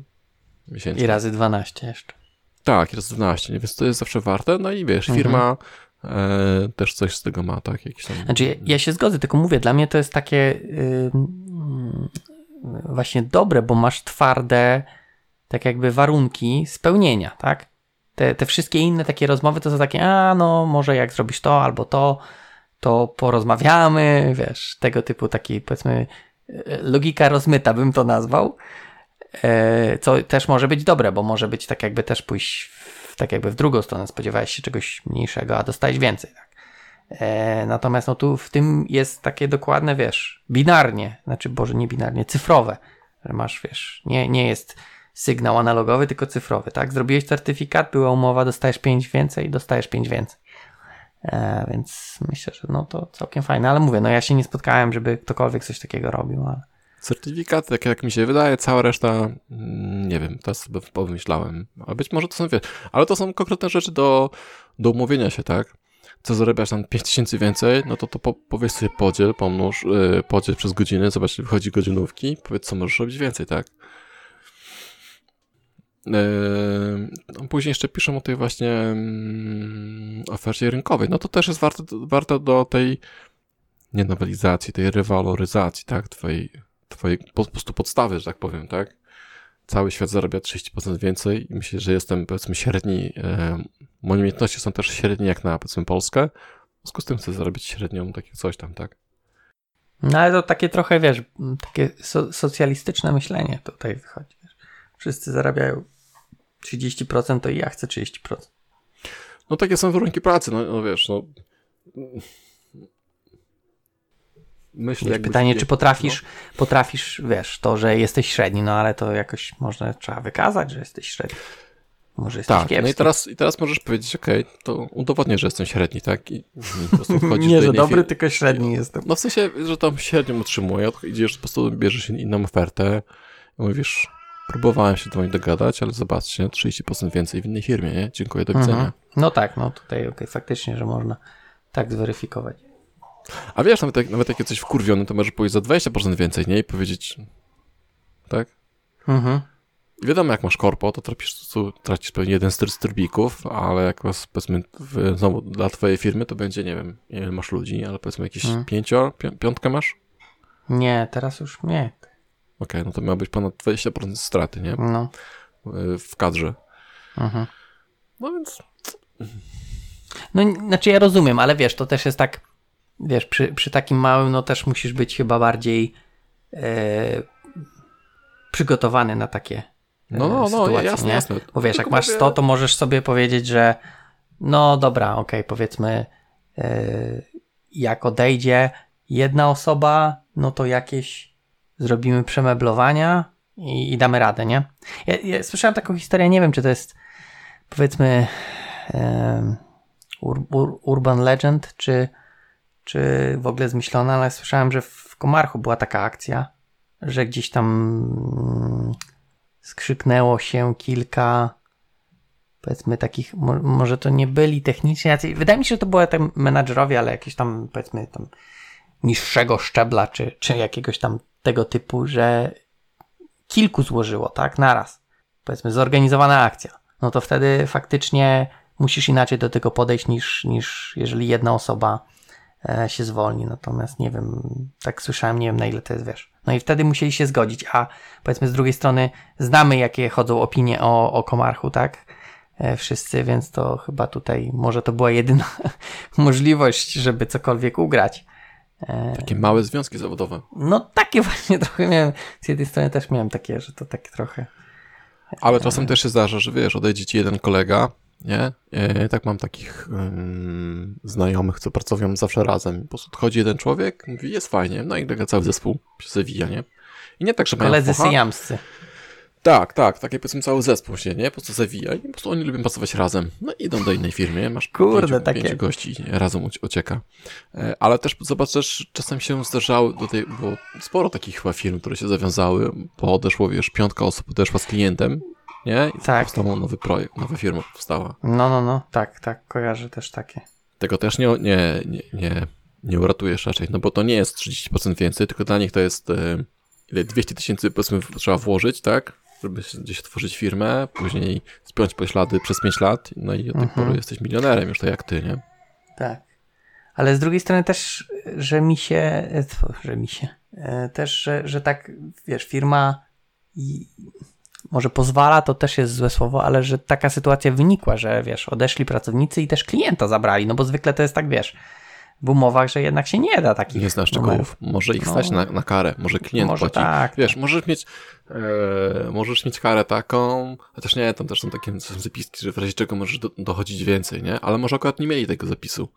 miesięczna. I razy 12 jeszcze. Tak, jest 12, nie? więc to jest zawsze warte. No i wiesz, Mhm. firma e, też coś z tego ma, tak? Jakiś tam... Znaczy, ja, ja się zgodzę, tylko mówię, dla mnie to jest takie y, właśnie dobre, bo masz twarde, tak jakby warunki spełnienia, tak? Te, te wszystkie inne takie rozmowy to są takie, a no, może jak zrobisz to albo to, to porozmawiamy, wiesz, tego typu taki, powiedzmy, y, logika rozmyta bym to nazwał. E, Co też może być dobre, bo może być tak jakby też pójść w, tak jakby w drugą stronę. Spodziewałeś się czegoś mniejszego, a dostałeś więcej. Tak? E, natomiast no tu w tym jest takie dokładne, wiesz, binarnie, znaczy Boże, nie binarnie, cyfrowe, że masz, wiesz, nie, nie jest sygnał analogowy, tylko cyfrowy, tak? Zrobiłeś certyfikat, była umowa, dostajesz 5 więcej, dostajesz 5 więcej. E, więc myślę, że no to całkiem fajne, ale mówię, no ja się nie spotkałem, żeby ktokolwiek coś takiego robił, ale Certyfikat, tak jak mi się wydaje, cała reszta, mm, nie wiem, teraz sobie pomyślałem. A być może to są, ale to są konkretne rzeczy do, do umówienia się, tak? Co zarabiasz tam 5000 więcej, no to to po, powiedz sobie podziel, pomnóż, yy, podziel przez godziny, zobacz, wychodzi godzinówki, powiedz, co możesz robić więcej, tak? Yy, no później jeszcze piszą o tej właśnie mm, ofercie rynkowej. No to też jest warte, do tej nie nowelizacji, tej rewaloryzacji, tak? Twojej, twojej po prostu podstawy, że tak powiem, tak? Cały świat zarabia 30% więcej i myślę, że jestem powiedzmy średni, e, moje umiejętności są też średnie jak na powiedzmy Polskę. W związku z tym chcę zarobić średnią takie coś tam, tak? No ale to takie trochę, wiesz, takie so, socjalistyczne myślenie tutaj wychodzi. Wszyscy zarabiają 30%, to i ja chcę 30%. No takie są warunki pracy, no, no wiesz, no. Myślę, Wiesz, pytanie, czy potrafisz, potrafisz, wiesz, to, że jesteś średni, no ale to jakoś można, trzeba wykazać, że jesteś średni. Może jesteś Tak, kiepski. no i teraz, i teraz możesz powiedzieć, okej, to udowodnię, że jestem średni, tak? I, i po prostu wchodzisz Nie, do że dobry, firmy. tylko średni jestem. No w sensie, że tam średnią utrzymuję, to idziesz, po prostu bierzesz inną ofertę i mówisz, próbowałem się do niej dogadać, ale zobaczcie, 30% więcej w innej firmie, nie? Dziękuję, do widzenia. Mhm. No tak, no tutaj okej, faktycznie, że można tak zweryfikować. A wiesz, nawet jak, nawet jak jesteś wkurwiony, to możesz pójść za 20% więcej, nie? I powiedzieć, tak? Mhm. Wiadomo, jak masz korpo, to tracisz, tracisz pewnie jeden z tr- z trybików, ale jak masz, powiedzmy, w, znowu dla twojej firmy, to będzie, nie wiem, masz ludzi, ale powiedzmy jakieś Mhm. pięcio, pią, piątkę masz? Nie, teraz już nie. Okej, no to miał być ponad 20% straty, nie? No. Y, W kadrze. Mhm. No więc No, znaczy ja rozumiem, ale wiesz, to też jest tak, wiesz, przy, przy takim małym, no też musisz być chyba bardziej e, przygotowany na takie e, No, no, no, sytuacje, jasne, nie? jasne. Bo wiesz, Tylko jak masz mówię- 100, to możesz sobie powiedzieć, że no dobra, okej, powiedzmy e, jak odejdzie jedna osoba, no to jakieś zrobimy przemeblowania i, i damy radę, nie? Ja, ja słyszałem taką historię, nie wiem, czy to jest powiedzmy em, ur, ur, urban legend, czy, czy w ogóle zmyślona, ale słyszałem, że w Komarchu była taka akcja, że gdzieś tam mm, skrzyknęło się kilka powiedzmy takich, mo, może to nie byli technicznie jacyś, wydaje mi się, że to były tam menadżerowie, ale jakieś tam powiedzmy tam niższego szczebla, czy, czy jakiegoś tam tego typu, że kilku złożyło, tak, naraz. Powiedzmy, zorganizowana akcja. No to wtedy faktycznie musisz inaczej do tego podejść niż, niż jeżeli jedna osoba e, się zwolni. Natomiast nie wiem, tak słyszałem, nie wiem na ile to jest, wiesz. No i wtedy musieli się zgodzić, a powiedzmy z drugiej strony znamy jakie chodzą opinie o, o Komarchu, tak? E, wszyscy, więc to chyba tutaj może to była jedyna możliwość, żeby cokolwiek ugrać. E, takie małe związki zawodowe. no takie właśnie trochę miałem, z jednej strony też miałem takie, że to tak trochę Ale czasem też się zdarza, że wiesz, odejdzie ci jeden kolega nie? E, tak mam takich um, znajomych, co pracują zawsze razem. Po prostu odchodzi jeden człowiek, mówi, jest fajnie, no i nagle cały zespół się zawija, nie? I nie tak, że Koledzy syjamscy. Tak, tak, takie powiedzmy cały zespół się, nie? Po prostu zawija i po prostu oni lubią pracować razem. No i idą do innej firmy, masz Kurde, pięciu, takie... pięciu gości razem ucieka. E, ale też zobacz, też czasem się zdarzały do tej, bo sporo takich chyba firm, które się zawiązały, bo odeszło, wiesz, piątka osób odeszła z klientem, nie? I tak. powstał nowy projekt, nowa firma powstała. No, no, no, tak, tak, kojarzę też takie. Tego też nie, nie, nie, nie, nie uratujesz raczej, no bo to nie jest 30% więcej, tylko dla nich to jest e, ile 200 tysięcy powiedzmy trzeba włożyć, tak? Żeby gdzieś otworzyć firmę, później spiąć poślady przez 5 lat, no i od tej mhm. pory jesteś milionerem już tak jak ty, nie? Tak. Ale z drugiej strony też, że mi się, że mi się, e, też, że, że tak, wiesz, firma może pozwala, to też jest złe słowo, ale że taka sytuacja wynikła, że wiesz, odeszli pracownicy i też klienta zabrali, no bo zwykle to jest tak, wiesz, umowach, że jednak się nie da takich Nie znasz szczegółów. Może ich no, stać na, na karę, może klient może płaci. Tak. Wiesz, możesz mieć e, możesz mieć karę taką, chociaż nie, tam też są takie zapiski, że w razie czego możesz do, dochodzić więcej, nie? Ale może akurat nie mieli tego zapisu.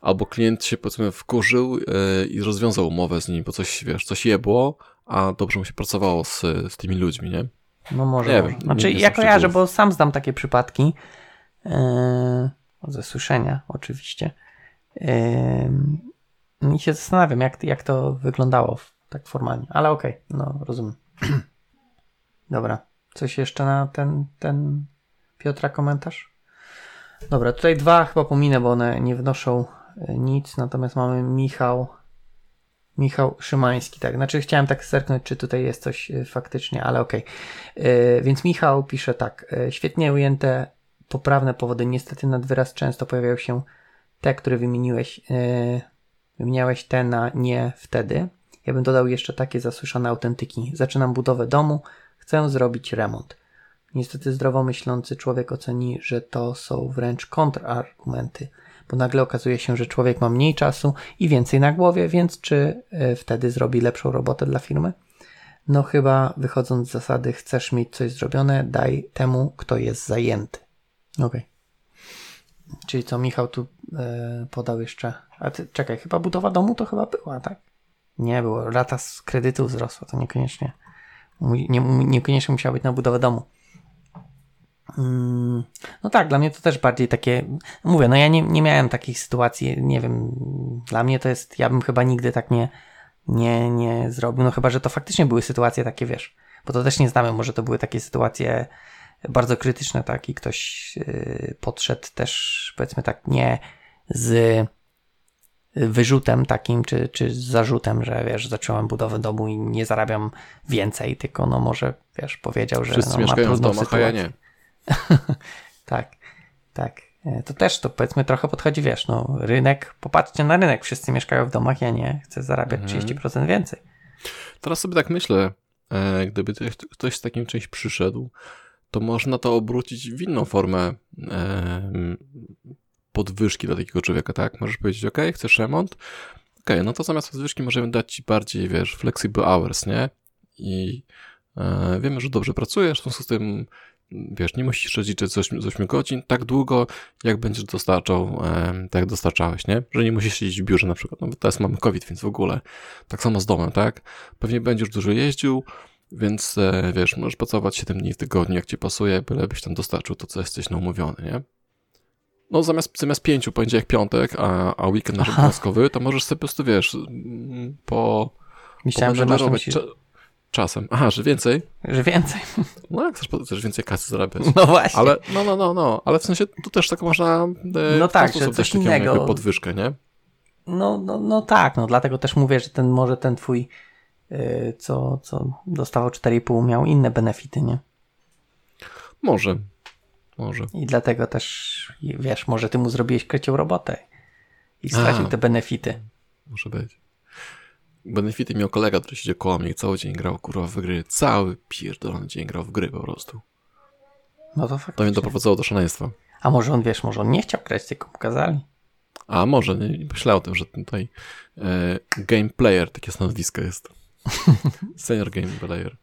Albo klient się powiedzmy wkurzył e, i rozwiązał umowę z nim, bo coś, wiesz, coś jebło, a dobrze mu się pracowało z, z tymi ludźmi, nie? No może. Nie może. Wiem, znaczy nie, ja kojarzę, bo sam znam takie przypadki e, ze słyszenia oczywiście i się zastanawiam, jak, jak to wyglądało tak formalnie, ale okej, okay, no rozumiem. Dobra, coś jeszcze na ten, ten Piotra komentarz? Dobra, tutaj dwa chyba pominę, bo one nie wnoszą e, nic, natomiast mamy Michał Michał Szymański, tak. Znaczy chciałem tak zerknąć, czy tutaj jest coś e, faktycznie, ale okej. Okay. Yy, więc Michał pisze tak. Świetnie ujęte poprawne powody. Niestety nad wyraz często pojawiają się te, które wymieniłeś, yy, wymieniałeś te na nie wtedy. Ja bym dodał jeszcze takie zasłyszane autentyki. Zaczynam budowę domu, chcę zrobić remont. Niestety zdrowo myślący człowiek oceni, że to są wręcz kontrargumenty, bo nagle okazuje się, że człowiek ma mniej czasu i więcej na głowie, więc czy yy, wtedy zrobi lepszą robotę dla firmy? No chyba wychodząc z zasady chcesz mieć coś zrobione, daj temu, kto jest zajęty. Okej. Okay. Czyli co Michał tu e, podał jeszcze. A ty, czekaj, chyba budowa domu to chyba była, tak? Nie było. Rata z kredytu wzrosła, to niekoniecznie. Nie, niekoniecznie musiała być na budowę domu. Mm, no tak, dla mnie to też bardziej takie. Mówię, no ja nie, nie miałem takich sytuacji, nie wiem. Dla mnie to jest. Ja bym chyba nigdy tak nie, nie, nie zrobił. No chyba, że to faktycznie były sytuacje takie, wiesz. Bo to też nie znamy, może to były takie sytuacje bardzo krytyczne, tak, i ktoś y, podszedł też, powiedzmy tak, nie z wyrzutem takim, czy, czy z zarzutem, że wiesz, zacząłem budowę domu i nie zarabiam więcej, tylko no może, wiesz, powiedział, że Wszyscy no, ma trudną domach, sytuację. a ja nie. tak, tak. E, to też to powiedzmy trochę podchodzi, wiesz, no rynek, popatrzcie na rynek, wszyscy mieszkają w domach, ja nie, chcę zarabiać mhm. 30% więcej. Teraz sobie tak myślę, e, gdyby ktoś z takim czymś przyszedł, to można to obrócić w inną formę e, podwyżki dla takiego człowieka, tak? Możesz powiedzieć, ok, chcesz remont? Ok, no to zamiast podwyżki możemy dać ci bardziej, wiesz, flexible hours, nie? I e, wiemy, że dobrze pracujesz, w związku z tym, wiesz, nie musisz rozliczyć z 8, z 8 godzin tak długo, jak będziesz dostarczał, e, tak jak dostarczałeś, nie? Że nie musisz siedzieć w biurze na przykład, no bo teraz mamy COVID, więc w ogóle. Tak samo z domem, tak? Pewnie będziesz dużo jeździł, więc e, wiesz, możesz pracować 7 dni w tygodniu, jak ci pasuje, bylebyś tam dostarczył to, co jesteś na umówiony, nie? No zamiast, zamiast pięciu, poniedziałek, piątek, a, a weekend nasz obowiązkowy, to możesz sobie po prostu, wiesz, po... Myślałem, że masz myśli... czasem. Aha, że więcej? Że więcej. No jak chcesz, chcesz więcej kasy zarabiać. No właśnie. Ale, no, no, no, no, ale w sensie tu też tak można e, no tak, że coś innego. podwyżkę, nie? No, no, no tak, no dlatego też mówię, że ten może ten twój co, co dostawał 4,5 miał inne benefity, nie? Może. Może. I dlatego też, wiesz, może ty mu zrobiłeś krecią robotę i stracił A, te benefity. Może być. Benefity miał kolega, który siedział koło mnie i cały dzień grał kurwa w gry. Cały pierdolony dzień grał w gry po prostu. No to faktycznie. To mnie doprowadzało do szaleństwa. A może on, wiesz, może on nie chciał grać, tylko mu kazali. A może, nie, nie myślał o tym, że tutaj e, game player, takie stanowisko jest. Senior Game Player.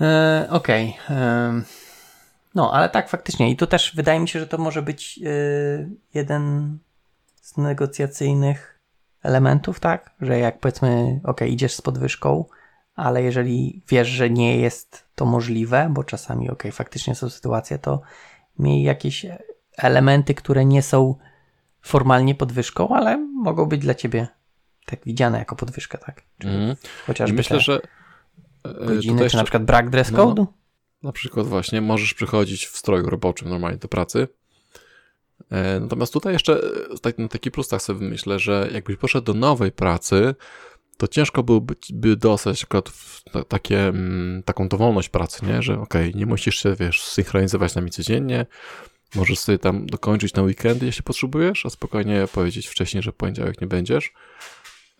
E, Okej. Okay. E, No, ale tak, faktycznie. I tu też wydaje mi się, że to może być yy, jeden z negocjacyjnych elementów, tak? Że jak powiedzmy, ok, idziesz z podwyżką, ale jeżeli wiesz, że nie jest to możliwe, bo czasami, ok, faktycznie są sytuacje, to miej jakieś elementy, które nie są formalnie podwyżką, ale mogą być dla ciebie tak widziane jako podwyżka, tak? Czyli Mm. chociażby I myślę, że e, godziny, tutaj czy jeszcze- na przykład brak dress No, no. code'u. Na przykład właśnie możesz przychodzić w stroju roboczym normalnie do pracy. E, Natomiast tutaj jeszcze e, tak, na taki plus tak sobie myślę, że jakbyś poszedł do nowej pracy, to ciężko byłoby by dostać akurat takie, mm, taką dowolność pracy, nie? Że okej, nie musisz się, wiesz, synchronizować z nami codziennie, możesz sobie tam dokończyć na weekendy, jeśli potrzebujesz, a spokojnie powiedzieć wcześniej, że w poniedziałek nie będziesz.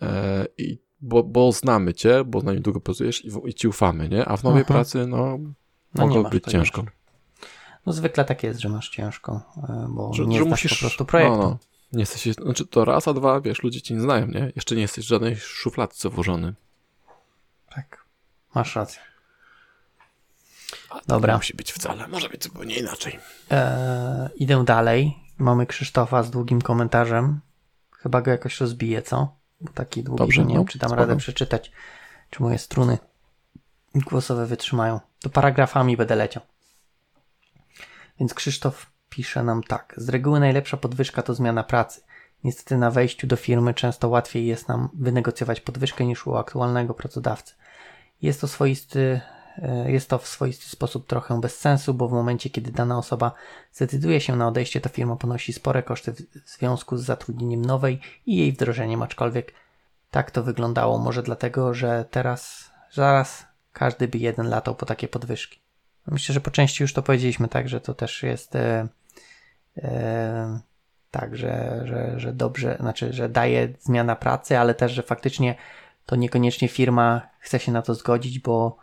E, I bo, bo znamy cię, bo z nami długo pracujesz i, i ci ufamy, nie? A w nowej Mhm. pracy, no, No mogło być pewności. ciężko. No zwykle tak jest, że masz ciężko, e, bo Że, nie że znasz musisz, po prostu projektu. No, no. Nie jesteś, znaczy to raz, a dwa, wiesz, ludzie cię nie znają, nie? Jeszcze nie jesteś w żadnej szufladce włożony. Tak, masz rację. A tak Dobra. Nie musi być wcale, może być zupełnie inaczej. E, idę dalej. Mamy Krzysztofa z długim komentarzem. Chyba go jakoś rozbiję, co? Bo taki długi, Dobrze, nie no, wiem, czy dam spoko. radę przeczytać, czy moje struny głosowe wytrzymają. To paragrafami będę leciał. Więc Krzysztof pisze nam tak. Z reguły najlepsza podwyżka to zmiana pracy. Niestety na wejściu do firmy często łatwiej jest nam wynegocjować podwyżkę niż u aktualnego pracodawcy. Jest to swoisty, jest to w swoisty sposób trochę bez sensu, bo w momencie, kiedy dana osoba zdecyduje się na odejście, to firma ponosi spore koszty w w związku z zatrudnieniem nowej i jej wdrożeniem, aczkolwiek tak to wyglądało. Może dlatego, że teraz, zaraz każdy by jeden latał po takie podwyżki. Myślę, że po części już to powiedzieliśmy, tak, że to też jest e, e, tak, że, że, że dobrze, znaczy, że daje zmiana pracy, ale też, że faktycznie to niekoniecznie firma chce się na to zgodzić, bo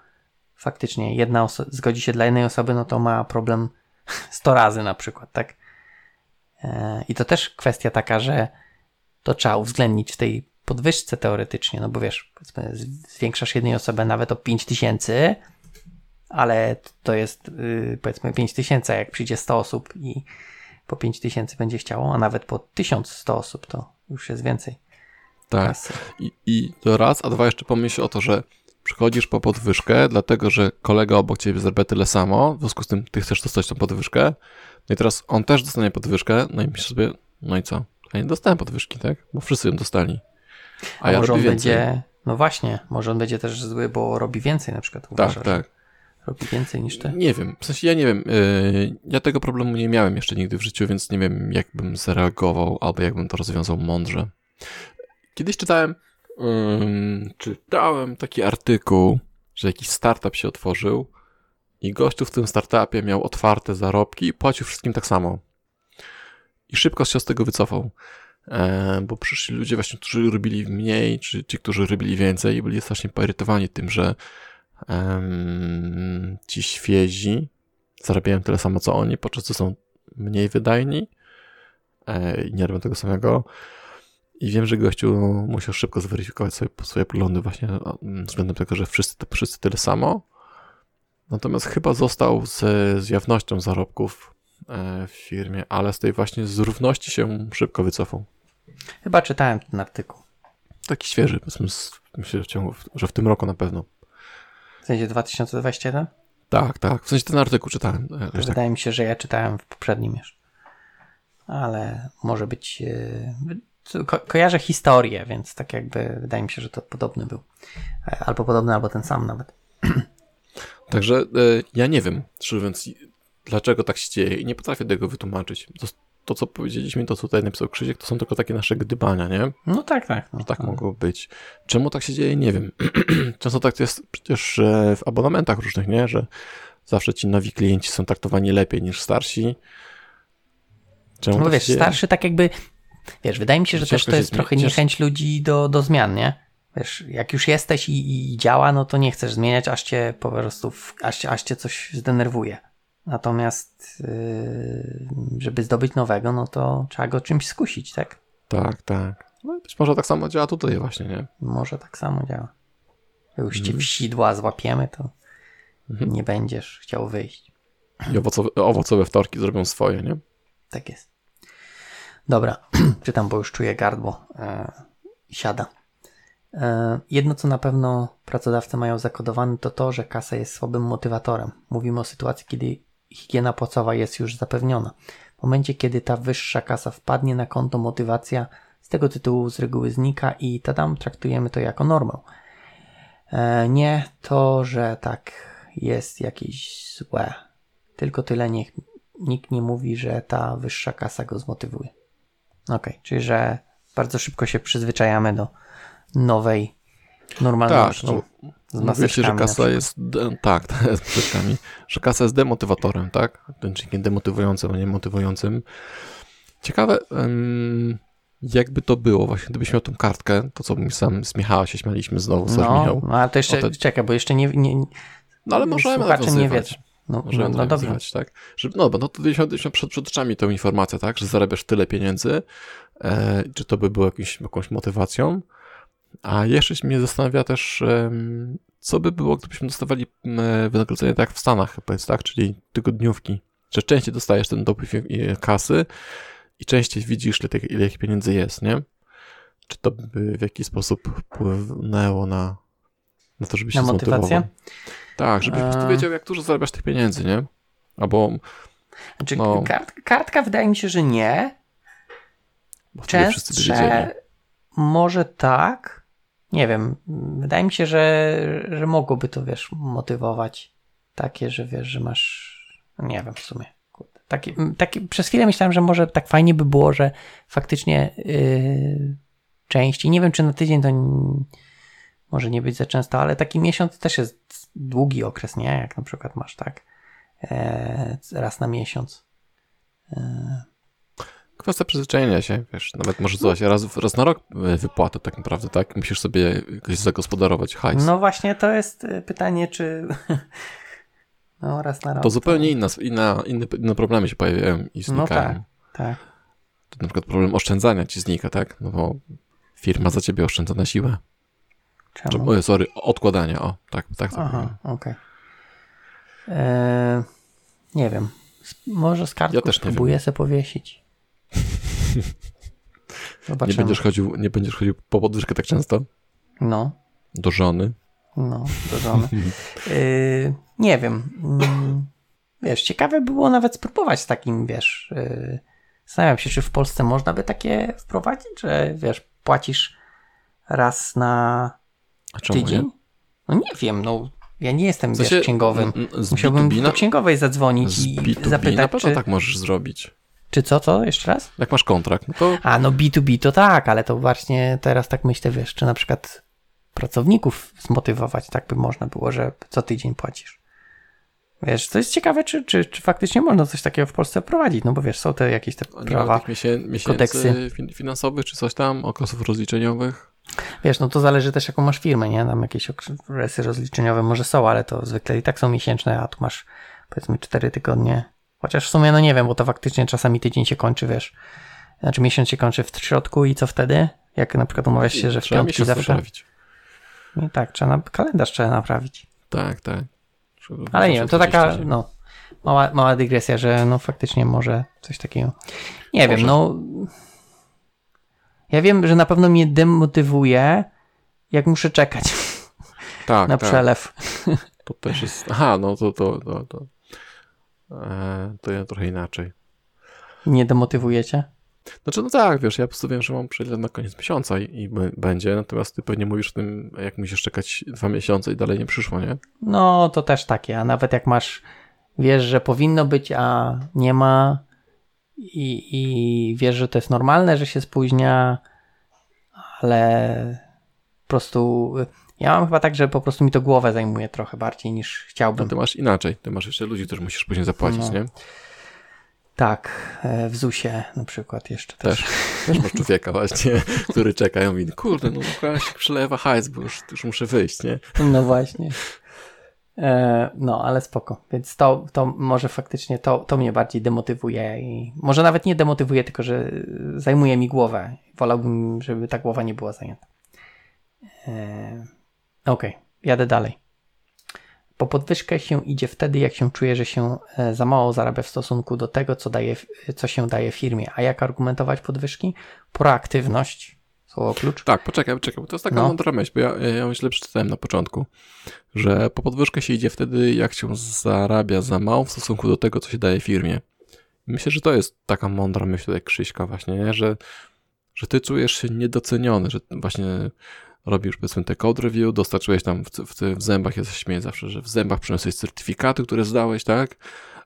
faktycznie jedna zgodzi się dla jednej osoby, no to ma problem 100 razy na przykład, tak? E, I to też kwestia taka, że to trzeba uwzględnić w tej podwyżce teoretycznie, no bo wiesz, zwiększasz jednej osobę nawet o 5 tysięcy, ale to jest yy, powiedzmy 5 tysięcy, a jak przyjdzie 100 osób i po 5 tysięcy będzie chciało, a nawet po 1100 osób, to już jest więcej. Tak. I, I to raz, a dwa jeszcze pomyśl o to, że przychodzisz po podwyżkę, dlatego że kolega obok ciebie zarabia tyle samo, w związku z tym ty chcesz dostać tą podwyżkę. No i teraz on też dostanie podwyżkę, no i myślisz sobie, no i co? Ja nie dostałem podwyżki, tak? Bo wszyscy ją dostali. A, A, ja może robię on więcej. będzie, no właśnie, może on będzie też zły, bo robi więcej na przykład, Tak, uważasz, że tak. robi więcej niż ty. Nie wiem, w sensie ja nie wiem, yy, ja tego problemu nie miałem jeszcze nigdy w życiu, więc nie wiem, jak bym zareagował, albo jak bym to rozwiązał mądrze. Kiedyś czytałem, ym, czytałem taki artykuł, że jakiś startup się otworzył i gościu w tym startupie miał otwarte zarobki i płacił wszystkim tak samo. I szybko się z tego wycofał. E, bo przyszli ludzie właśnie, którzy robili mniej, czy ci, którzy robili więcej i byli strasznie poirytowani tym, że em, ci świezi zarabiają tyle samo co oni, podczas gdy są mniej wydajni e, i nie robią tego samego. I wiem, że gościu musiał szybko zweryfikować swoje, swoje poglądy właśnie mm, względem tego, że wszyscy, wszyscy tyle samo. Natomiast chyba został ze, z jawnością zarobków e, w firmie, ale z tej właśnie z równości się szybko wycofał. Chyba czytałem ten artykuł. Taki świeży, powiedzmy, z, myślę, w ciągu, że w tym roku na pewno. W sensie 2021? Tak, tak. W sensie ten artykuł czytałem. e, tak. Wydaje mi się, że ja czytałem w poprzednim już. Ale może być. Ko kojarzę historię, więc tak jakby wydaje mi się, że to podobny był. E, Albo podobny, albo ten sam nawet. Także e, ja nie wiem, szczerze mówiąc, dlaczego tak się dzieje i nie potrafię tego wytłumaczyć. To, to co powiedzieliśmy, to co tutaj napisał Krzysiek, to są tylko takie nasze gdybania, nie? No tak, tak. No, Tak no. mogło być. Czemu tak się dzieje, nie wiem. Często tak jest przecież e, w abonamentach różnych, nie? Że zawsze ci nowi klienci są traktowani lepiej niż starsi. Czemu No tak wiesz, się dzieje? starszy tak jakby. Wiesz, wydaje mi się, że Ciężko też to jest trochę niechęć ludzi do, do zmian, nie? Wiesz, jak już jesteś i, i działa, no to nie chcesz zmieniać, aż cię po prostu, w, aż, aż cię coś zdenerwuje. Natomiast, yy, żeby zdobyć nowego, no to trzeba go czymś skusić, tak? Tak, tak. No, być może tak samo działa tutaj właśnie, nie? Może tak samo działa. Jak już cię Mhm. w sidła złapiemy, to Mhm. nie będziesz chciał wyjść. I owocowe, owocowe wtorki zrobią swoje, nie? Tak jest. Dobra, czytam, bo już czuję gardło. E, siada. E, jedno, co na pewno pracodawcy mają zakodowane, to to, że kasa jest słabym motywatorem. Mówimy o sytuacji, kiedy higiena płacowa jest już zapewniona. W momencie, kiedy ta wyższa kasa wpadnie na konto, motywacja z tego tytułu z reguły znika i tadam, traktujemy to jako normę. E, nie to, że tak jest jakieś złe. Tylko tyle niech nikt nie mówi, że ta wyższa kasa go zmotywuje. Ok, czyli że bardzo szybko się przyzwyczajamy do nowej normalności. Tak, no, mówię się, że kasa jest, de, tak, z że kasa jest demotywatorem, tak? Ten czynnikiem demotywującym, a nie motywującym. Ciekawe, jakby to było właśnie, gdybyś miał tą kartkę, to co mi sam z Michała się śmialiśmy znowu, co no, Michał. No, ale to jeszcze, te... czekaj, bo jeszcze nie, nie no ale możemy słuchacze nie wiedzą. No, możemy no, no dobrze. Tak? Że, no, bo no to mieliśmy przed, przed oczami tę informację, tak, że zarabiasz tyle pieniędzy, e, czy to by było jakimś, jakąś motywacją, a jeszcze mnie zastanawia też, e, co by było, gdybyśmy dostawali e, wynagrodzenie tak w Stanach, powiedz, tak, czyli tygodniówki, że częściej dostajesz ten dopływ kasy i częściej widzisz, ile, tych, ile ich pieniędzy jest, nie? Czy to by w jakiś sposób wpłynęło na, na to, żeby się na motywację? Tak, żebyś po prostu wiedział, jak dużo zarabiasz tych pieniędzy, nie? Albo. Znaczy, no, kart, kartka wydaje mi się, że nie. Częstsze może tak. Nie wiem. Wydaje mi się, że, że mogłoby to, wiesz, motywować. Takie, że wiesz, że masz. Nie wiem w sumie. Taki, taki, przez chwilę myślałem, że może tak fajnie by było, że faktycznie yy, częściej. Nie wiem, czy na tydzień to może nie być za często, ale taki miesiąc też jest długi okres, nie? Jak na przykład masz tak e, raz na miesiąc. E. Kwestia przyzwyczajenia się, wiesz, nawet może zdołać raz, raz na rok e, wypłatę tak naprawdę, tak? Musisz sobie jakoś zagospodarować hajs. No właśnie, to jest e, pytanie, czy no raz na rok. To zupełnie inna, inna, inne, inne problemy się pojawiają i znikają. No tak, tak. To na przykład problem oszczędzania ci znika, tak? No bo firma za ciebie oszczędza na siłę. Czemu? O, sorry, odkładania, o, tak, tak. tak Aha, okej. Okay. Eee, nie wiem. Może z kartką ja też spróbuję sobie powiesić. nie będziesz, chodził, nie będziesz chodził po podwyżkę tak często? No. Do żony? No, do żony. Yy, nie wiem. Mm, wiesz, ciekawe było nawet spróbować z takim, wiesz, yy, zastanawiam się, czy w Polsce można by takie wprowadzić, że wiesz, płacisz raz na a czemu tydzień? Nie? No nie wiem, no ja nie jestem w sensie, księgowym. Z Musiałbym B2B do księgowej zadzwonić z i B2B zapytać, na pewno czy... tak możesz zrobić. Czy co, co? Jeszcze raz? Jak masz kontrakt, no to... A, no B2B to tak, ale to właśnie teraz tak myślę, wiesz, czy na przykład pracowników zmotywować, tak by można było, że co tydzień płacisz. Wiesz, to jest ciekawe, czy, czy, czy faktycznie można coś takiego w Polsce wprowadzić, no bo wiesz, są te jakieś te prawa, miesię, kodeksy. finansowych, czy coś tam, okresów rozliczeniowych. Wiesz, no to zależy też jaką masz firmę, nie? Tam jakieś okresy rozliczeniowe może są, ale to zwykle i tak są miesięczne, a tu masz powiedzmy 4 tygodnie. Chociaż w sumie, no nie wiem, bo to faktycznie czasami tydzień się kończy, wiesz. Znaczy miesiąc się kończy w środku i co wtedy? Jak na przykład umawiasz się, że w trzeba piątki zawsze... Naprawić. I tak, trzeba na... kalendarz trzeba naprawić. Tak, tak. Ale nie wiem, to taka, no, mała, mała dygresja, że no faktycznie może coś takiego. Nie może. wiem, no ja wiem, że na pewno mnie demotywuje, jak muszę czekać tak, na tak. przelew. To też jest. Aha, no to to, to, to, e, to ja trochę inaczej. Nie demotywujecie? Znaczy, no tak, wiesz, ja po prostu wiem, że mam przelew na koniec miesiąca i, i będzie, natomiast ty pewnie mówisz o tym, jak musisz czekać dwa miesiące i dalej nie przyszło, nie? No, to też takie, a nawet jak masz, wiesz, że powinno być, a nie ma, i, i wiesz, że to jest normalne, że się spóźnia, ale po prostu ja mam chyba tak, że po prostu mi to głowę zajmuje trochę bardziej niż chciałbym. No ty masz inaczej, ty masz jeszcze ludzi, którzy musisz później zapłacić, no. nie? Tak, e, w ZUSie na przykład jeszcze też. Też, też masz człowieka właśnie, który czeka i mówi, kurde, no Łukasz przylewa hajs, bo już, już muszę wyjść, nie? No właśnie. E, no, ale spoko. Więc to, to może faktycznie to, to mnie bardziej demotywuje i może nawet nie demotywuje, tylko że zajmuje mi głowę. Wolałbym, żeby ta głowa nie była zajęta. E, Okej, okay, jadę dalej. Po podwyżkę się idzie wtedy, jak się czuje, że się e, za mało zarabia w stosunku do tego, co, daje, co się daje firmie. A jak argumentować podwyżki? Proaktywność, słowo klucz. Tak, poczekaj, poczekaj, bo to jest taka No. mądra myśl, bo ja, ja źle przeczytałem na początku, że po podwyżkę się idzie wtedy, jak się zarabia za mało w stosunku do tego, co się daje firmie. Myślę, że to jest taka mądra myśl jak Krzyśka właśnie, nie? Że, że ty czujesz się niedoceniony, że właśnie robisz powiedzmy te code review, dostarczyłeś tam w, w, w zębach, ja się śmieję zawsze, że w zębach przyniosłeś certyfikaty, które zdałeś, tak?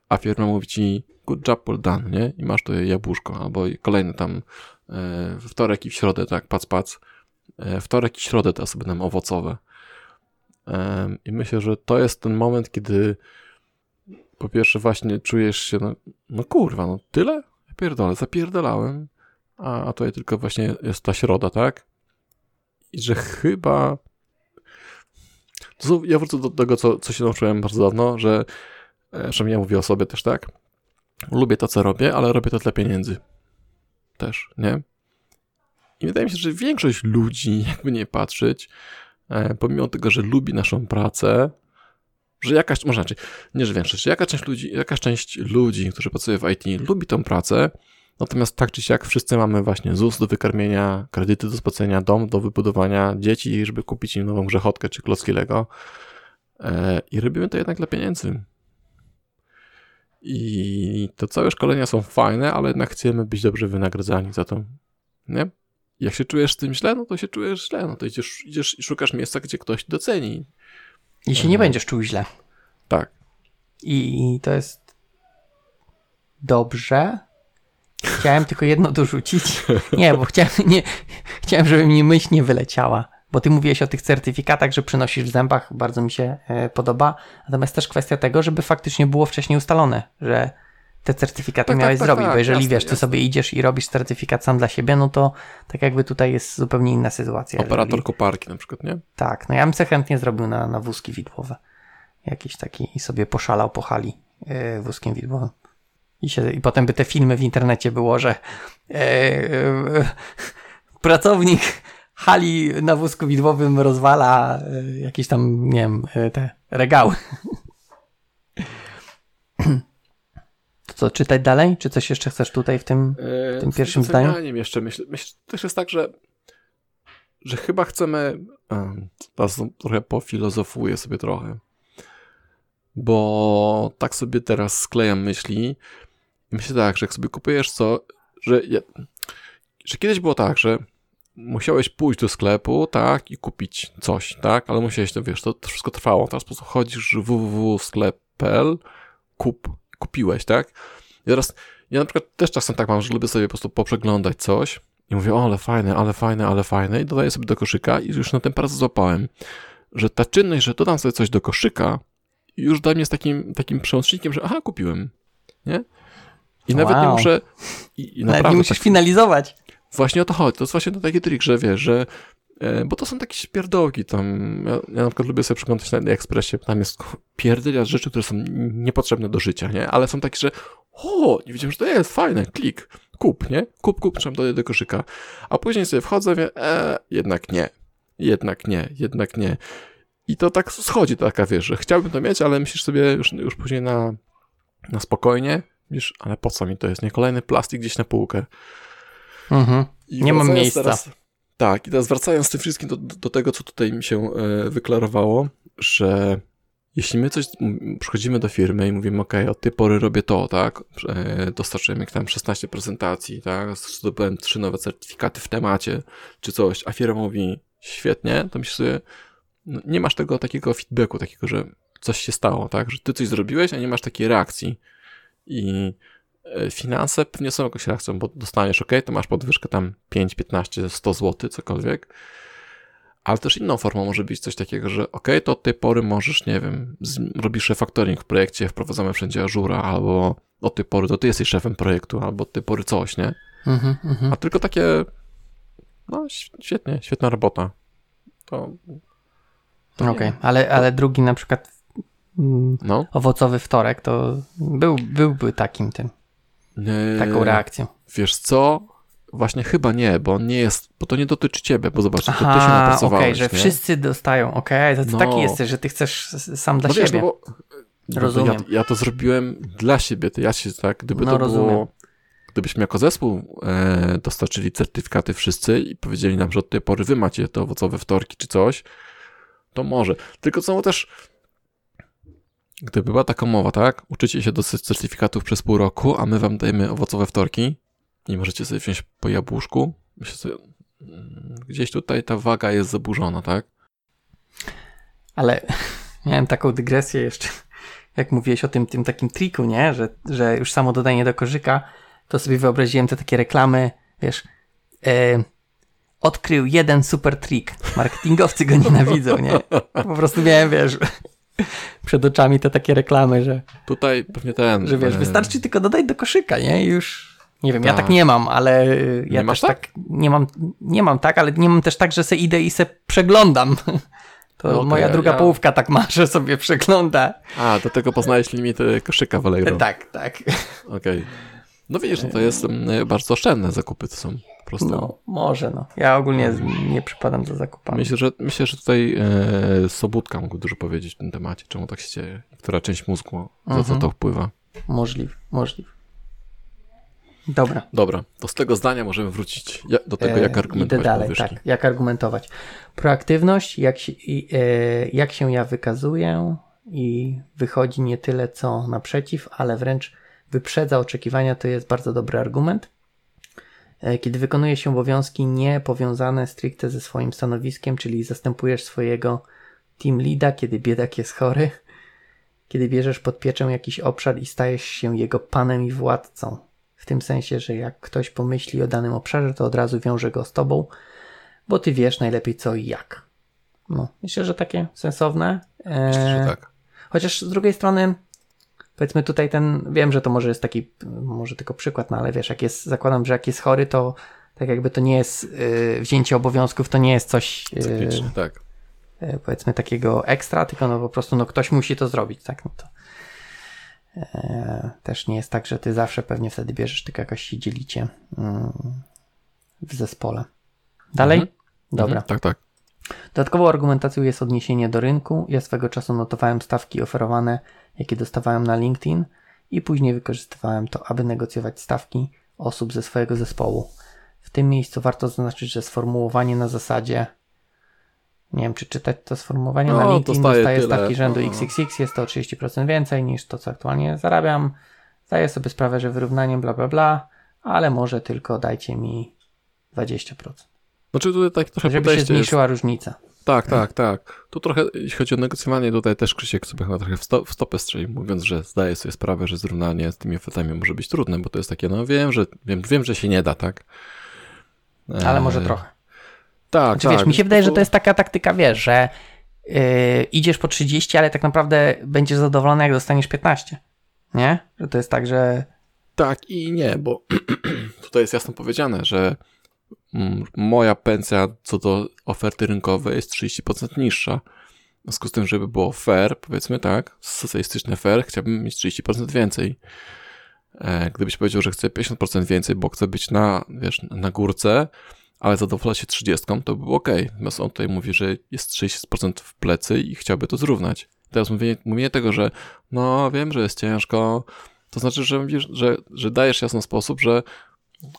A firma mówi ci good job done, nie? I masz to jabłuszko, albo kolejne tam e, we wtorek i w środę, tak? Pac, pac. E, wtorek i środę te osoby nam owocowe. Em, I myślę, że to jest ten moment, kiedy po pierwsze właśnie czujesz się, no, no kurwa, no tyle? Ja pierdolę, zapierdalałem, a, a tutaj tylko właśnie jest ta środa, tak? I że chyba... Ja wrócę do tego, co, co się nauczyłem bardzo dawno, że e, przynajmniej ja mówię o sobie też, tak? Lubię to, co robię, ale robię to dla pieniędzy. Też, nie? I wydaje mi się, że większość ludzi, jakby nie patrzeć, e, pomimo tego, że lubi naszą pracę, że jakaś, może inaczej, nie, że większość, że jakaś część ludzi, jakaś część ludzi, którzy pracują w IT, lubi tą pracę, natomiast tak czy siak wszyscy mamy właśnie ZUS do wykarmienia, kredyty do spłacenia, dom do wybudowania, dzieci, żeby kupić im nową grzechotkę czy klocki Lego e, i robimy to jednak dla pieniędzy. I to całe szkolenia są fajne, ale jednak chcemy być dobrze wynagradzani za to, nie? Jak się czujesz z tym źle, no to się czujesz źle, no to idziesz, idziesz i szukasz miejsca, gdzie ktoś doceni. I się nie będziesz czuł źle. Tak. I to jest dobrze. Chciałem tylko jedno dorzucić. Nie, bo chciałem, nie, chciałem, żeby mi myśl nie wyleciała. Bo ty mówiłeś o tych certyfikatach, że przynosisz w zębach, bardzo mi się e, podoba. Natomiast też kwestia tego, żeby faktycznie było wcześniej ustalone, że te certyfikaty Tak, tak, miałeś tak, zrobić. tak, bo jeżeli jasne, wiesz, ty jasne. sobie idziesz i robisz certyfikat sam dla siebie, no to tak jakby tutaj jest zupełnie inna sytuacja. Operator Jeżeli- koparki na przykład, nie? tak, no ja bym se chętnie zrobił na, na wózki widłowe. Jakiś taki i sobie poszalał po hali yy, wózkiem widłowym. I, się, I potem by te filmy w internecie było, że yy, yy, pracownik hali na wózku widłowym rozwala yy, jakieś tam, nie wiem, yy, te regały. To co, czytać dalej? Czy coś jeszcze chcesz tutaj w tym? E, tym z pierwszym docenianiem jeszcze myślę, myślę, też jest tak, że że chyba chcemy em, teraz trochę pofilozofuję sobie trochę bo tak sobie teraz sklejam myśli myślę tak, że jak sobie kupujesz co, że, że kiedyś było tak, że musiałeś pójść do sklepu, tak, i kupić coś, tak, ale musiałeś, to wiesz, to, wszystko trwało, teraz po prostu chodzisz www.sklep.pl, kup, kupiłeś, tak, i teraz ja na przykład też czasem tak mam, że lubię sobie po prostu poprzeglądać coś i mówię, o, ale fajne, ale fajne, ale fajne i dodaję sobie do koszyka i już na tym parę złapałem, że ta czynność, że dodam sobie coś do koszyka już dla mnie jest takim, takim przełącznikiem, że aha, kupiłem, nie? I nawet nie muszę i, i naprawdę nie musisz tak, finalizować. Właśnie o to chodzi, to jest właśnie taki trik, że wiesz, że e, bo to są takie pierdołki tam, ja, ja na przykład lubię sobie przeglądać na AliExpressie, tam jest pierdylia rzeczy, które są niepotrzebne do życia, nie? Ale są takie, że o, nie wiedziałem, że to jest, fajne, klik, kup, nie? Kup, kup, trzeba dodać do koszyka. A później sobie wchodzę, wie, e, jednak nie, jednak nie, jednak nie. I to tak schodzi taka, wiesz, że chciałbym to mieć, ale myślisz sobie już, już później na, na spokojnie, wiesz, ale po co mi to jest, nie? Kolejny plastik gdzieś na półkę. Mhm. Nie mam miejsca. Teraz, tak, i teraz wracając z tym wszystkim do, do tego, co tutaj mi się e, wyklarowało, że jeśli my coś przychodzimy do firmy i mówimy, ok, od tej pory robię to, tak, e, dostarczyłem jak tam 16 prezentacji, tak, zdobyłem trzy nowe certyfikaty w temacie, czy coś, a firma mówi, świetnie, to myślę sobie, no, nie masz tego takiego feedbacku, takiego, że coś się stało, tak, że ty coś zrobiłeś, a nie masz takiej reakcji. I finanse pewnie są jakąś reakcją, bo dostaniesz, ok, to masz podwyżkę tam 5, 15, 100 zł, cokolwiek, ale też inną formą może być coś takiego, że ok, to od tej pory możesz, nie wiem, robisz refactoring w projekcie, wprowadzamy wszędzie Ażura, albo od tej pory to ty jesteś szefem projektu, albo od tej pory coś, nie? Mhm, mhm. A tylko takie, no świetnie, świetna robota. To, to Okej, ale, ale drugi na przykład mm, No. owocowy wtorek to był, byłby takim tym, taką reakcją. Wiesz co? właśnie chyba nie, bo on nie jest, bo to nie dotyczy ciebie, bo zobacz, to ty się Aha, napracowałeś, okej, że nie? wszyscy dostają, okej, to ty No. taki jesteś, że ty chcesz sam dla no wiesz, siebie. bo, no bo Rozumiem. Ja, ja to zrobiłem dla siebie, to ja się tak, gdyby No, to rozumiem. było, gdybyśmy jako zespół e, dostarczyli certyfikaty wszyscy i powiedzieli nam, że od tej pory wy macie te owocowe wtorki czy coś, to może. Tylko znowu też, gdyby była taka mowa, tak, uczycie się do certyfikatów przez pół roku, a my wam dajemy owocowe wtorki i możecie sobie wziąć po jabłuszku, myślę sobie, mm, gdzieś tutaj ta waga jest zaburzona, tak? Ale miałem taką dygresję jeszcze, jak mówiłeś o tym, tym takim triku, nie? Że, że już samo dodanie do koszyka, to sobie wyobraziłem te takie reklamy, wiesz, e, odkrył jeden super trik. Marketingowcy go nienawidzą, nie? Po prostu miałem, wiesz, przed oczami te takie reklamy, że, Tutaj pewnie ten... że wiesz, e, wystarczy tylko dodać do koszyka, nie? I już... Nie wiem, ja Tak. tak nie mam, ale y, ja Nie masz też tak? nie mam, nie mam tak, ale nie mam też tak, że se idę i se przeglądam. To okej, moja druga ja- połówka tak ma, że sobie przegląda. A, do tego poznałeś limity koszyka w Allegro. Tak, tak. Okej. No widzisz, no to jest mm, bardzo oszczędne zakupy to są. Po prostu. No, może no. Ja ogólnie nie przypadam za zakupami. Myślę, że, myślę, że tutaj e, mógł dużo powiedzieć w tym temacie, czemu tak się dzieje, która część mózgu, za co Mhm. to wpływa. Możliwe, możliwe. Dobra. Dobra, to z tego zdania możemy wrócić do tego, E, jak argumentować Idę dalej, podwyżki. tak. Jak argumentować. Proaktywność, jak się, i, e, jak się ja wykazuję i wychodzi nie tyle co naprzeciw, ale wręcz wyprzedza oczekiwania, to jest bardzo dobry argument. E, Kiedy wykonuje się obowiązki nie powiązane stricte ze swoim stanowiskiem, czyli zastępujesz swojego team leada, kiedy biedak jest chory, kiedy bierzesz pod pieczę jakiś obszar i stajesz się jego panem i władcą. W tym sensie, że jak ktoś pomyśli o danym obszarze, to od razu wiąże go z tobą, bo ty wiesz najlepiej co i jak. No, myślę, że takie sensowne. E, Myślę, że tak. Chociaż z drugiej strony, powiedzmy tutaj ten, wiem, że to może jest taki, może tylko przykład, no ale wiesz, jak jest, zakładam, że jak jest chory, to tak jakby to nie jest, y, wzięcie obowiązków to nie jest coś, y, Cyklicznie, tak. y, powiedzmy takiego ekstra, tylko no po prostu no ktoś musi to zrobić, tak, no to e, też nie jest tak, że ty zawsze pewnie wtedy bierzesz, tylko jakoś się dzielicie w zespole. Dalej? Mhm. Dobra. Mhm, tak, tak. Dodatkową argumentacją jest odniesienie do rynku. Ja swego czasu notowałem stawki oferowane, jakie dostawałem na LinkedIn i później wykorzystywałem to, aby negocjować stawki osób ze swojego zespołu. W tym miejscu warto zaznaczyć, że sformułowanie na zasadzie nie wiem, czy czytać to sformułowanie No, na LinkedIn, tyle. stawki rzędu No. XXX, jest to o 30% więcej niż to, co aktualnie zarabiam. Zdaję sobie sprawę, że wyrównaniem bla bla bla, ale może tylko dajcie mi 20%. Znaczy tutaj tak trochę Żeby się podejście jest... zmniejszyła różnica. Tak, tak, tak. Tu trochę, jeśli chodzi o negocjowanie, tutaj też Krzysiek sobie chyba trochę w, sto, w stopę strzelił, mówiąc, że zdaje sobie sprawę, że zrównanie z tymi efektami może być trudne, bo to jest takie, no wiem, że wiem, wiem że się nie da, tak? Ale może E, trochę. Tak, Znaczy, tak. wiesz, mi się wydaje, że to jest taka taktyka, wiesz, że yy, idziesz po 30, ale tak naprawdę będziesz zadowolony, jak dostaniesz 15. Nie? Że to jest tak, że Tak i nie, bo tutaj jest jasno powiedziane, że moja pensja co do oferty rynkowej jest 30% niższa. W związku z tym, żeby było fair, powiedzmy tak, socjalistyczne fair, chciałbym mieć 30% więcej. E, Gdybyś powiedział, że chcę 50% więcej, bo chcę być na, wiesz, na górce, ale zadowolę się 30, to by było ok. Natomiast on tutaj mówi, że jest 30% w plecy i chciałby to zrównać. Teraz mówienie, mówienie tego, że no wiem, że jest ciężko, to znaczy, że mówisz, że, że dajesz jasny sposób, że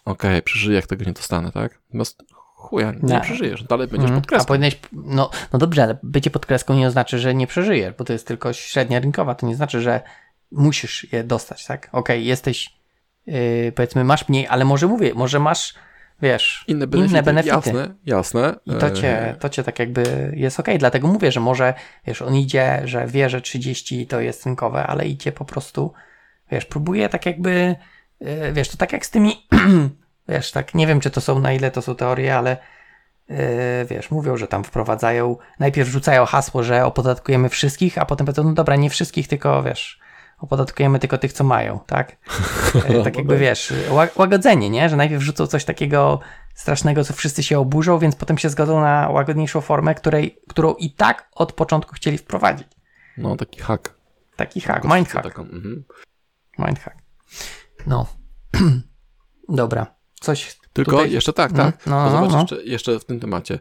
okej, przeżyję, jak tego nie dostanę, tak? Natomiast chuja, nie Nie. przeżyjesz, dalej będziesz Mhm. pod kreską. A powinieneś, no, no dobrze, ale bycie pod kreską nie oznacza, że nie przeżyjesz, bo to jest tylko średnia rynkowa. To nie znaczy, że musisz je dostać, tak? Okej, jesteś, yy, powiedzmy, masz mniej, ale może mówię, może masz, wiesz, Inne benefity, inne benefity. jasne, jasne. I to cię, E, to cię tak jakby jest okej, dlatego mówię, że może, wiesz, on idzie, że wie, że 30 to jest rynkowe, ale idzie po prostu, wiesz, próbuje tak jakby, yy, wiesz, to tak jak z tymi, wiesz, tak, nie wiem, czy to są, na ile to są teorie, ale yy, wiesz, mówią, że tam wprowadzają, najpierw rzucają hasło, że opodatkujemy wszystkich, a potem powiedzą, no dobra, nie wszystkich, tylko, wiesz, opodatkujemy tylko tych, co mają, tak? E, tak jakby, wiesz, ła- łagodzenie, nie? Że najpierw rzucą coś takiego strasznego, co wszyscy się oburzą, więc potem się zgodzą na łagodniejszą formę, której, którą i tak od początku chcieli wprowadzić. No, taki hack. Taki hack, mindhack. Taką, mhm. Mindhack. No. Dobra. coś Tylko tutaj... jeszcze tak, tak. No, No, no, zobacz. Jeszcze, jeszcze w tym temacie,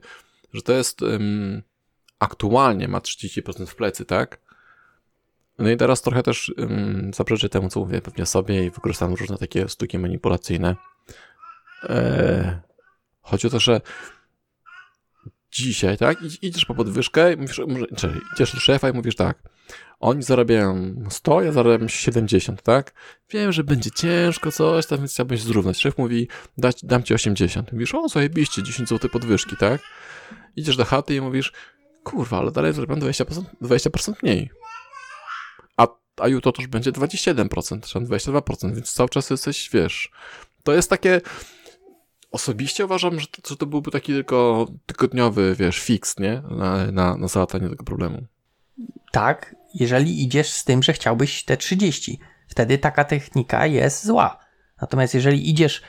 że to jest ym, aktualnie ma 30% w plecy, tak? No i teraz trochę też ym, zaprzeczę temu, co mówię pewnie sobie i wykorzystam różne takie sztuki manipulacyjne. E, chodzi o to, że dzisiaj, tak, idziesz po podwyżkę i mówisz, idziesz do szefa i mówisz tak, oni zarabiają 100, ja zarabiam 70, tak? Wiem, że będzie ciężko coś tam, więc chciałbyś zrównać. Szef mówi, dać, dam ci 80. Mówisz, o, zajebiście, 10 zł podwyżki, tak? Idziesz do chaty i mówisz, kurwa, ale dalej zarabiam 20%, 20% mniej. A, a jutro to już będzie 27%, czy tam 22%, więc cały czas jesteś, wiesz, to jest takie, osobiście uważam, że to, że to byłby taki tylko tygodniowy, wiesz, fix, nie? Na, na, na załatwienie tego problemu. Tak, jeżeli idziesz z tym, że chciałbyś te 30. Wtedy taka technika jest zła. Natomiast jeżeli idziesz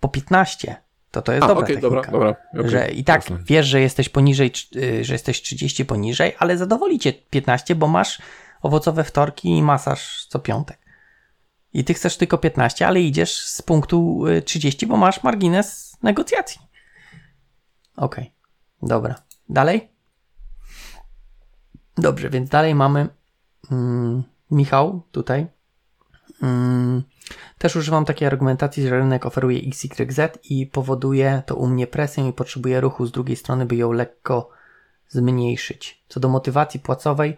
po 15, to to jest A, dobra okej, technika. dobra, dobra. okej, że i tak jasne. wiesz, że jesteś poniżej, y, że jesteś 30 poniżej, ale zadowoli cię 15, bo masz owocowe wtorki i masaż co piątek. I ty chcesz tylko 15, ale idziesz z punktu y, 30, bo masz margines negocjacji. Okej, dobra. Dalej? Dobrze, więc dalej mamy Michał tutaj. Mm, też używam takiej argumentacji, że rynek oferuje XYZ i powoduje to u mnie presję i potrzebuję ruchu z drugiej strony, by ją lekko zmniejszyć. Co do motywacji płacowej,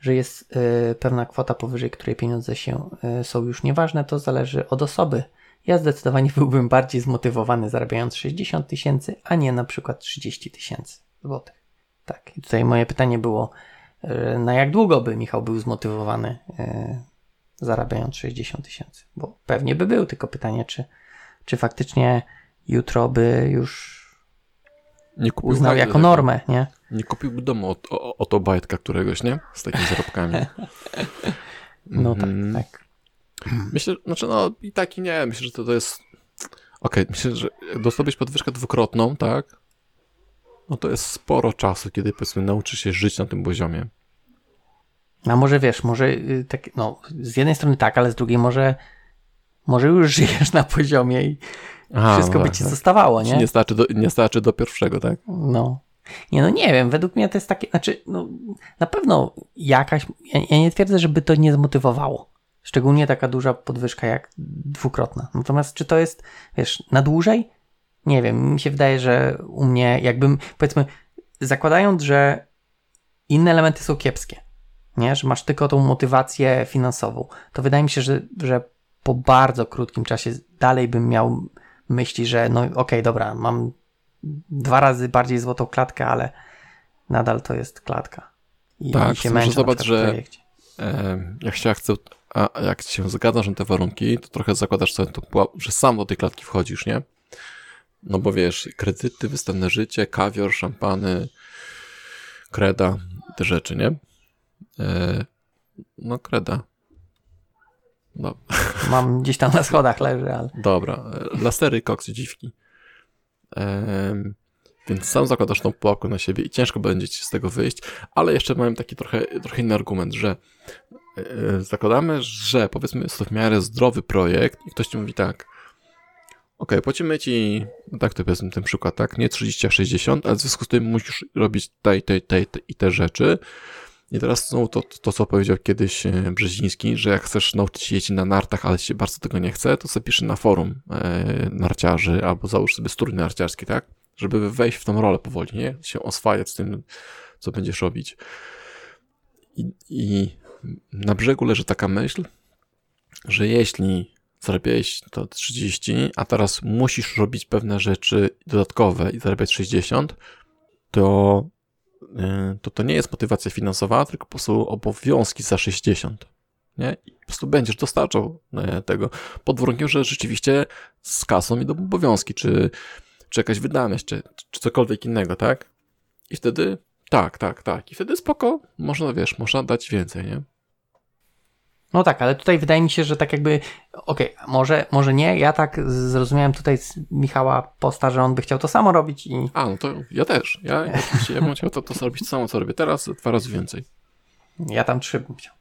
że jest y, pewna kwota, powyżej której pieniądze się y, są już nieważne, to zależy od osoby. Ja zdecydowanie byłbym bardziej zmotywowany zarabiając 60 tysięcy, a nie na przykład 30 tysięcy złotych. Tak, i tutaj moje pytanie było, na jak długo by Michał był zmotywowany y, zarabiając 60 tysięcy? Bo pewnie by był, tylko pytanie, czy, czy faktycznie jutro by już Nie uznał jako takiego. normę, nie? Nie kupiłby domu od, o, od Obajtka któregoś, nie? Z takimi zarobkami. No Mhm. tak, tak. Myślę, znaczy no i tak i nie. Myślę, że to, to jest... Okej, myślę, że dostałbyś podwyżkę dwukrotną, tak? No to jest sporo czasu, kiedy powiedzmy nauczysz się żyć na tym poziomie. A może wiesz, może y, tak, no, z jednej strony tak, ale z drugiej może, może już żyjesz na poziomie i Aha, wszystko no by tak, ci tak. zostawało, nie? nie starczy, do, nie starczy do pierwszego, tak? No. Nie, no nie wiem, według mnie to jest takie, znaczy, no, na pewno jakaś, ja, ja nie twierdzę, żeby to nie zmotywowało. Szczególnie taka duża podwyżka jak dwukrotna. Natomiast czy to jest, wiesz, na dłużej? Nie wiem, mi się wydaje, że u mnie jakbym, powiedzmy, zakładając, że inne elementy są kiepskie, nie, że masz tylko tą motywację finansową, to wydaje mi się, że, że po bardzo krótkim czasie dalej bym miał myśli, że no okej, dobra, mam dwa razy bardziej złotą klatkę, ale nadal to jest klatka. I, Tak, się męczę zobacz, że- projekcie. E, jak się akcept, a jak się zgadzasz na te warunki, to trochę zakładasz sobie, to, że sam do tej klatki wchodzisz, nie? No bo wiesz, kredyty, występne życie, kawior, szampany, kreda, te rzeczy, nie? E, no kreda. No, Mam gdzieś tam na schodach leży, ale dobra, e, lasery, koksy, dziwki. Em, więc sam zakładasz tą pułapkę na siebie i ciężko będzie ci z tego wyjść, ale jeszcze mam taki trochę, trochę inny argument, że zakładamy, że powiedzmy jest to w miarę zdrowy projekt i ktoś ci mówi tak, ok, płacimy ci, tak to powiedzmy ten przykład, tak, nie 30, a 60, ale w związku z tym musisz robić te, te, te, te i te rzeczy. I teraz znowu to, to, co powiedział kiedyś e, Brzeziński, że jak chcesz nauczyć się jeździć na nartach, ale się bardzo tego nie chce, to sobie pisz na forum e, narciarzy albo załóż sobie strój narciarski, tak? Żeby wejść w tą rolę powoli, nie? Się oswajać z tym, co będziesz robić. I, I na brzegu leży taka myśl, że jeśli zarabiałeś to 30, a teraz musisz robić pewne rzeczy dodatkowe i zarabiać 60, to y, to to nie jest motywacja finansowa, tylko po prostu obowiązki za 60. Nie? I po prostu będziesz dostarczał e, tego pod warunkiem, że rzeczywiście z kasą idą obowiązki, czy, czy jakaś wydajność, czy, czy cokolwiek innego, tak? I wtedy tak, tak, tak. I wtedy spoko, można, wiesz, można dać więcej, nie? No tak, ale tutaj wydaje mi się, że tak jakby, okej, może, może nie, ja tak zrozumiałem tutaj z Michała posta, że on by chciał to samo robić i A, no to ja też. Ja, ja oczywiście, ja bym chciał to, to zrobić samo, co robię teraz, dwa razy więcej. ja tam trzy bym chciał.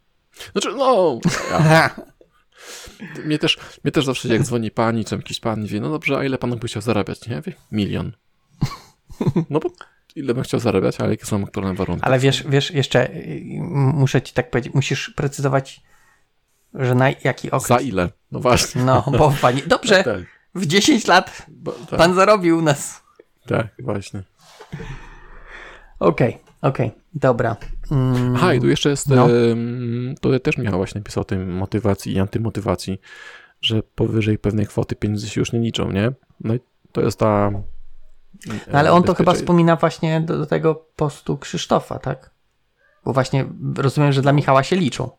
Znaczy, no, ja, Mnie też, mnie też zawsze jak dzwoni pani, czy jakiś pan wie, no dobrze, a ile pan by chciał zarabiać? Nie? Wie, milion. No bo ile bym chciał zarabiać, ale jakie są aktualne warunki? Ale wiesz, wiesz, jeszcze y, muszę ci tak powiedzieć, musisz precyzować, że na jaki okres. Za ile? No właśnie. No, bo pani, dobrze, Tak, w 10 lat bo, tak, pan zarobił u nas. tak, właśnie. Okej, okej, dobra. Mm, Aha, i tu jeszcze jest, No. to też Michał właśnie pisał o tym motywacji i antymotywacji, że powyżej pewnej kwoty pieniędzy się już nie liczą, nie? No i to jest ta... no, ale on to chyba wspomina właśnie do, do tego postu Krzysztofa, tak? Bo właśnie rozumiem, że dla Michała się liczą.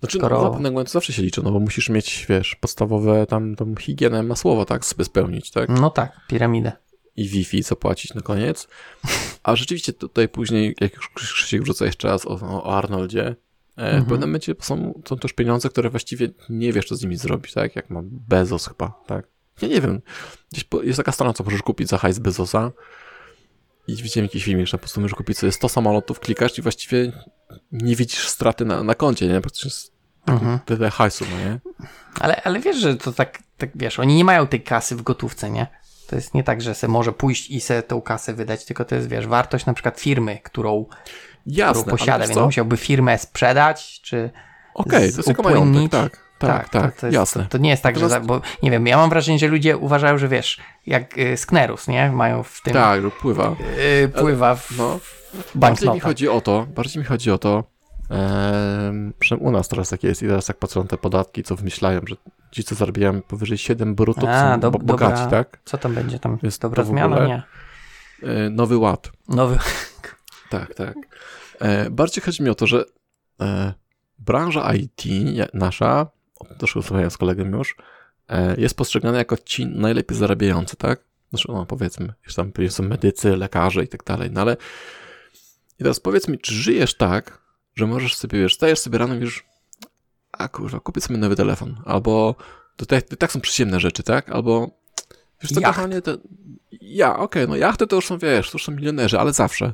Znaczy, skoro- no, na pewnym momencie zawsze się liczy, no bo musisz mieć, wiesz, podstawowe tam, tam higienę masłowo, tak, sobie spełnić, tak? No tak, piramidę. I Wi-Fi zapłacić na koniec. A rzeczywiście tutaj później, jak już Krzysiek wrzuca jeszcze raz o, o Arnoldzie, e, Mhm. w pewnym momencie są, są też pieniądze, które właściwie nie wiesz, co z nimi zrobić, tak? Jak ma Bezos chyba, tak? Ja nie wiem. Gdzieś jest taka strona, co możesz kupić za hajs Bezosa i widziałem jakiś filmik, że po prostu możesz kupić sobie 100 samolotów, klikasz i właściwie nie widzisz straty na, na koncie, nie? Praktycznie Mhm. tyle hajsu, no nie? Ale, ale wiesz, że to tak, tak, wiesz, oni nie mają tej kasy w gotówce, nie? To jest nie tak, że se może pójść i se tą kasę wydać, tylko to jest, wiesz, wartość na przykład firmy, którą, Jasne, którą posiada, więc musiałby firmę sprzedać, czy Okej, to jest jako majątek, upłynnić. Tak, tak, tak, to, to jest, jasne. To, to nie jest tak, że, bo nie wiem, ja mam wrażenie, że ludzie uważają, że wiesz, jak y, Sknerus, nie? Mają w tym, Tak, lub pływa. y, pływa w No. w Bardziej mi chodzi o to, bardziej mi chodzi o to, przynajmniej u nas teraz tak jest i teraz jak patrzą te podatki, co wymyślają, że ci, co zarabiają powyżej 7 brutto, to A, są do- bo, bogaci, dobra. tak? Co tam będzie tam? Jest Dobra to zmiana? ogóle- Nie. E, Nowy ład. Nowy. Tak, tak. E, bardziej chodzi mi o to, że e, branża IT nasza, też rozmawiałem z kolegą już, e, jest postrzegana jako ci najlepiej zarabiający, tak? Znaczy, no powiedzmy, już tam są medycy, lekarze i tak dalej, no ale i teraz powiedz mi, czy żyjesz tak, że możesz sobie, wiesz, stajesz sobie rano i wiesz, a kurwa, kupię sobie nowy telefon, albo to tak, to tak są przyziemne rzeczy, tak? Albo wiesz co, kochanie, to ja, okej, no jachty to już są, wiesz, to już są milionerzy, ale zawsze.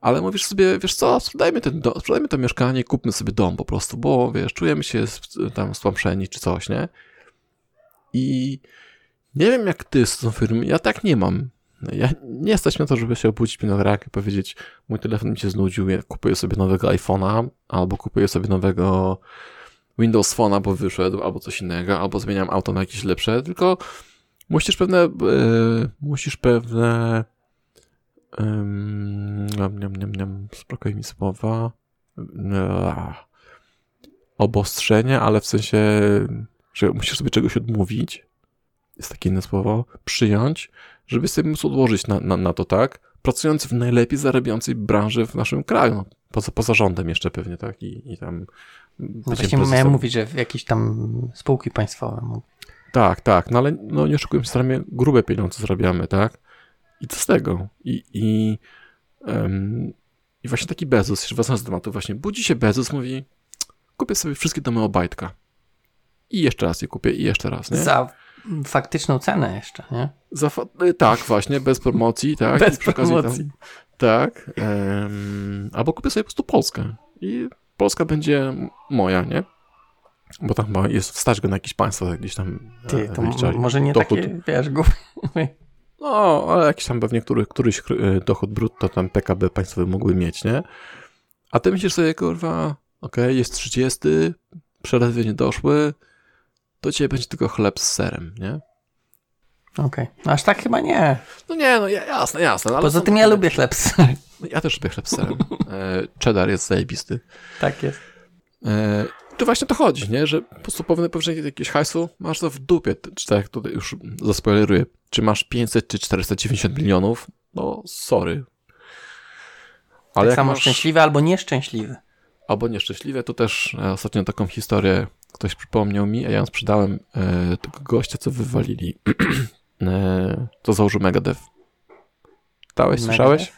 Ale mówisz sobie, wiesz co, sprzedajmy, ten do, sprzedajmy to mieszkanie, kupmy sobie dom po prostu, bo wiesz, czujemy się tam stłamszeni czy coś, nie? I nie wiem jak ty z tą firmą, ja tak nie mam. Ja nie jesteś na to, żeby się obudzić na rankę i powiedzieć, mój telefon mi się znudził, ja kupuję sobie nowego iPhone'a, albo kupuję sobie nowego Windows Phone'a, bo wyszedł, albo coś innego, albo zmieniam auto na jakieś lepsze, tylko musisz pewne, e, musisz pewne Um, niam, niam, niam, brakuje mi słowa. Obostrzenia, ale w sensie, że musisz sobie czegoś odmówić. Jest takie inne słowo. Przyjąć, żeby sobie móc odłożyć na, na, na to, tak? Pracując w najlepiej zarabiającej branży w naszym kraju. No, poza, poza rządem jeszcze pewnie, tak? I, i tam. No właśnie miałem mówić, że w jakieś tam spółki państwowe. mógł. Tak, tak, no ale no, nie oszukujmy się, grube pieniądze zarabiamy, tak? I co z tego? I, i, em, i właśnie taki Bezos, jeszcze wracając do tematu, właśnie budzi się Bezos, mówi kupię sobie wszystkie domy Obajtka. I jeszcze raz je kupię i jeszcze raz, nie? Za faktyczną cenę jeszcze, nie? Za y, tak, właśnie, bez promocji, tak? Bez promocji. Tam, tak. em, albo kupię sobie po prostu Polskę. I Polska będzie moja, nie? Bo tam jest wstać go na jakieś państwo, gdzieś tam Ty, e, to może nie dochód. takie, wiesz, głupie. No, ale jakiś tam pewnie który, któryś y, dochód brutto tam PKB państwowy mogły mieć, nie? A ty myślisz sobie, kurwa, okej, jest 30, przelewy nie doszły, to ciebie będzie tylko chleb z serem, nie? Okej, no aż tak chyba nie. No nie, no ja- jasne, jasne. Ale Poza tym ja lubię chleb z Ja też lubię chleb z serem. E, cheddar jest zajebisty. Tak jest. E, to właśnie to chodzi, nie? Że po prostu powinny powinien jakieś hajsu, masz to w dupie, czy tak jak tutaj już zaspoileruję, czy masz 500 czy 490 milionów, no sorry. Ale tak samo masz, szczęśliwy albo nieszczęśliwy. albo nieszczęśliwe, to też e, ostatnio taką historię ktoś przypomniał mi, a ja ją sprzedałem e, tego gościa, co wywalili, e, to założył Megadev. Dałeś, słyszałeś?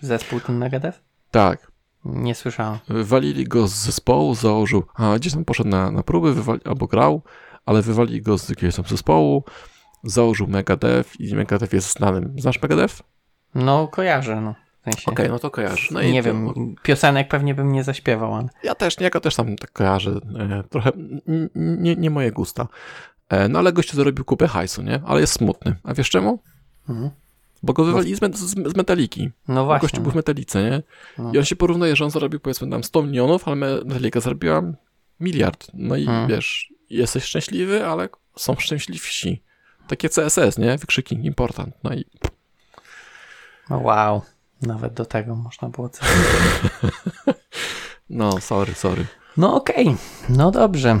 Zespół ten Megadev? Tak. Nie słyszałem. Wywalili go z zespołu, założył, a gdzieś tam poszedł na, na próby, wywali, albo grał, ale wywalili go z jakiegoś tam zespołu, założył Megadev i Megadev jest znanym. Znasz Megadev? No, kojarzę, no. W sensie, Okej, no to kojarzysz. No nie to- wiem, piosenek pewnie bym nie zaśpiewał, ale Ja też, ja go też tam tak kojarzę. E, trochę nie, nie moje gusta. E, no ale gościu zarobił kupę hajsu, nie? Ale jest smutny. A wiesz czemu? Mhm. Bo go wywalili z, z, z metaliki. no właśnie. Gościu był w metalice, nie? No. I on się porównuje, że on zarobił powiedzmy tam 100 milionów, ale metalika zarobiła miliard. No i Mhm. wiesz, jesteś szczęśliwy, ale są szczęśliwsi. Takie CSS, nie? Wykrzyki important. No i No wow, nawet do tego można było coś. no, sorry, sorry. No okej, no dobrze.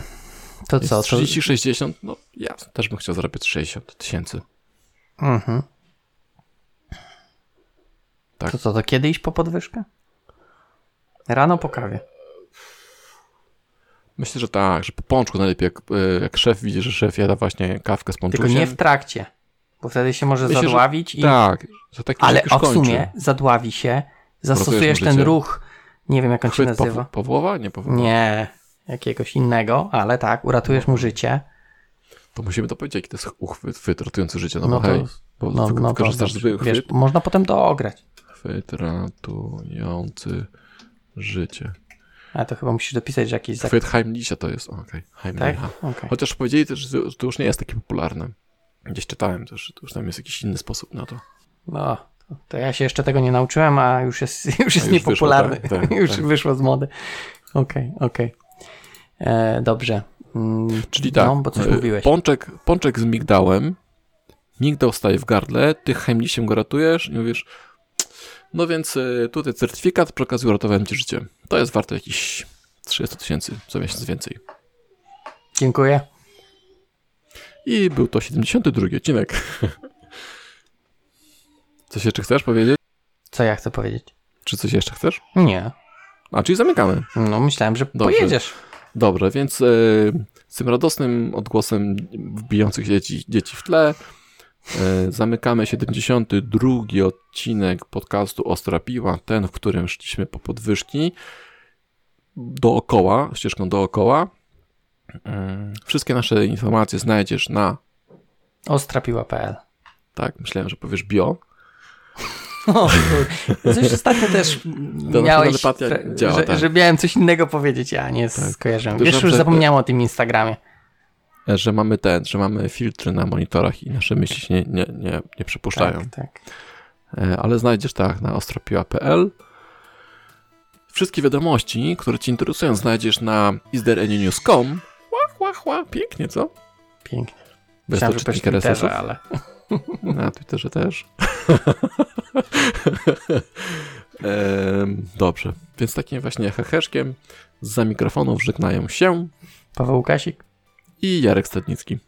To co? Jest To... 30-60, no ja też bym chciał zarabiać 60 tysięcy. Mhm. Tak. To co, to kiedy iść po podwyżkę? Rano po kawie. Myślę, że tak, że po pączku najlepiej, jak, e, jak szef widzi, że szef jada właśnie kawkę z Tylko pączkiem. nie w trakcie, bo wtedy się może Myślę, że- zadławić i... Tak, że taki Ale w kończy. sumie zadławi się, zastosujesz ten ruch, nie wiem jak on się Chwyt nazywa. Paw- Pawłowa? Nie Pawłowa. Nie, jakiegoś innego, ale tak, uratujesz mu życie. To musimy to powiedzieć, jaki to jest uchwyt, chwyt ratujący życie. No, No bo to- hej, bo No, no to wykorzystasz dobrze. zwykły Wiesz, można potem doograć. Chwyt ratujący życie. Ale to chyba musisz dopisać, że jakiś zak... Chwyt Heimlicha to jest, okej, Tak? Heimlicha. Okej. Chociaż powiedzieli też, że to już nie jest takie popularne. Gdzieś czytałem też, że to już tam jest jakiś inny sposób na to. No, to, ja się jeszcze tego nie nauczyłem, a już jest, już jest już niepopularny. wyszło, tak, tak, już tak. wyszło z mody. Okej, okej. E, Dobrze. Mm, Czyli tak, No, bo coś e, mówiłeś. Pączek, pączek z migdałem, migdał staje w gardle, ty chemlisiem go ratujesz i mówisz, no więc e, tutaj certyfikat, przy okazji uratowałem ci życie. To jest warte jakieś 300 tysięcy co miesiąc więcej. Dziękuję. I był to 72 odcinek. Coś jeszcze chcesz powiedzieć? Co ja chcę powiedzieć? Czy coś jeszcze chcesz? Nie. A, czyli zamykamy. No myślałem, że Dobrze. pojedziesz. Dobrze, więc e, z tym radosnym odgłosem wbijających się dzieci, dzieci w tle zamykamy 72 odcinek podcastu Ostra Piła, ten, w którym szliśmy po podwyżki dookoła, ścieżką dookoła. E, wszystkie nasze informacje znajdziesz na, Ostrapiła.pl tak, myślałem, że powiesz bio, O, Coś ostatnio też To miałeś, działa, że, tak. że miałem coś innego powiedzieć, a nie Tak. skojarzyłem. Wiesz, już zapomniałem o tym Instagramie. E, że mamy ten, że mamy filtry na monitorach i nasze myśli się nie, nie, nie, nie przepuszczają. Tak, tak. E, ale znajdziesz tak na ostropiła.pl. Wszystkie wiadomości, które Cię interesują, znajdziesz na isthereanynews.com. Ła, ła, ła, pięknie, co? Pięknie. Bez też czytnika RSS-ów. Ale... Na Twitterze też. Dobrze, więc takim właśnie heheszkiem za mikrofonów żegnają się Paweł Łukasik? I Jarek Stadnicki.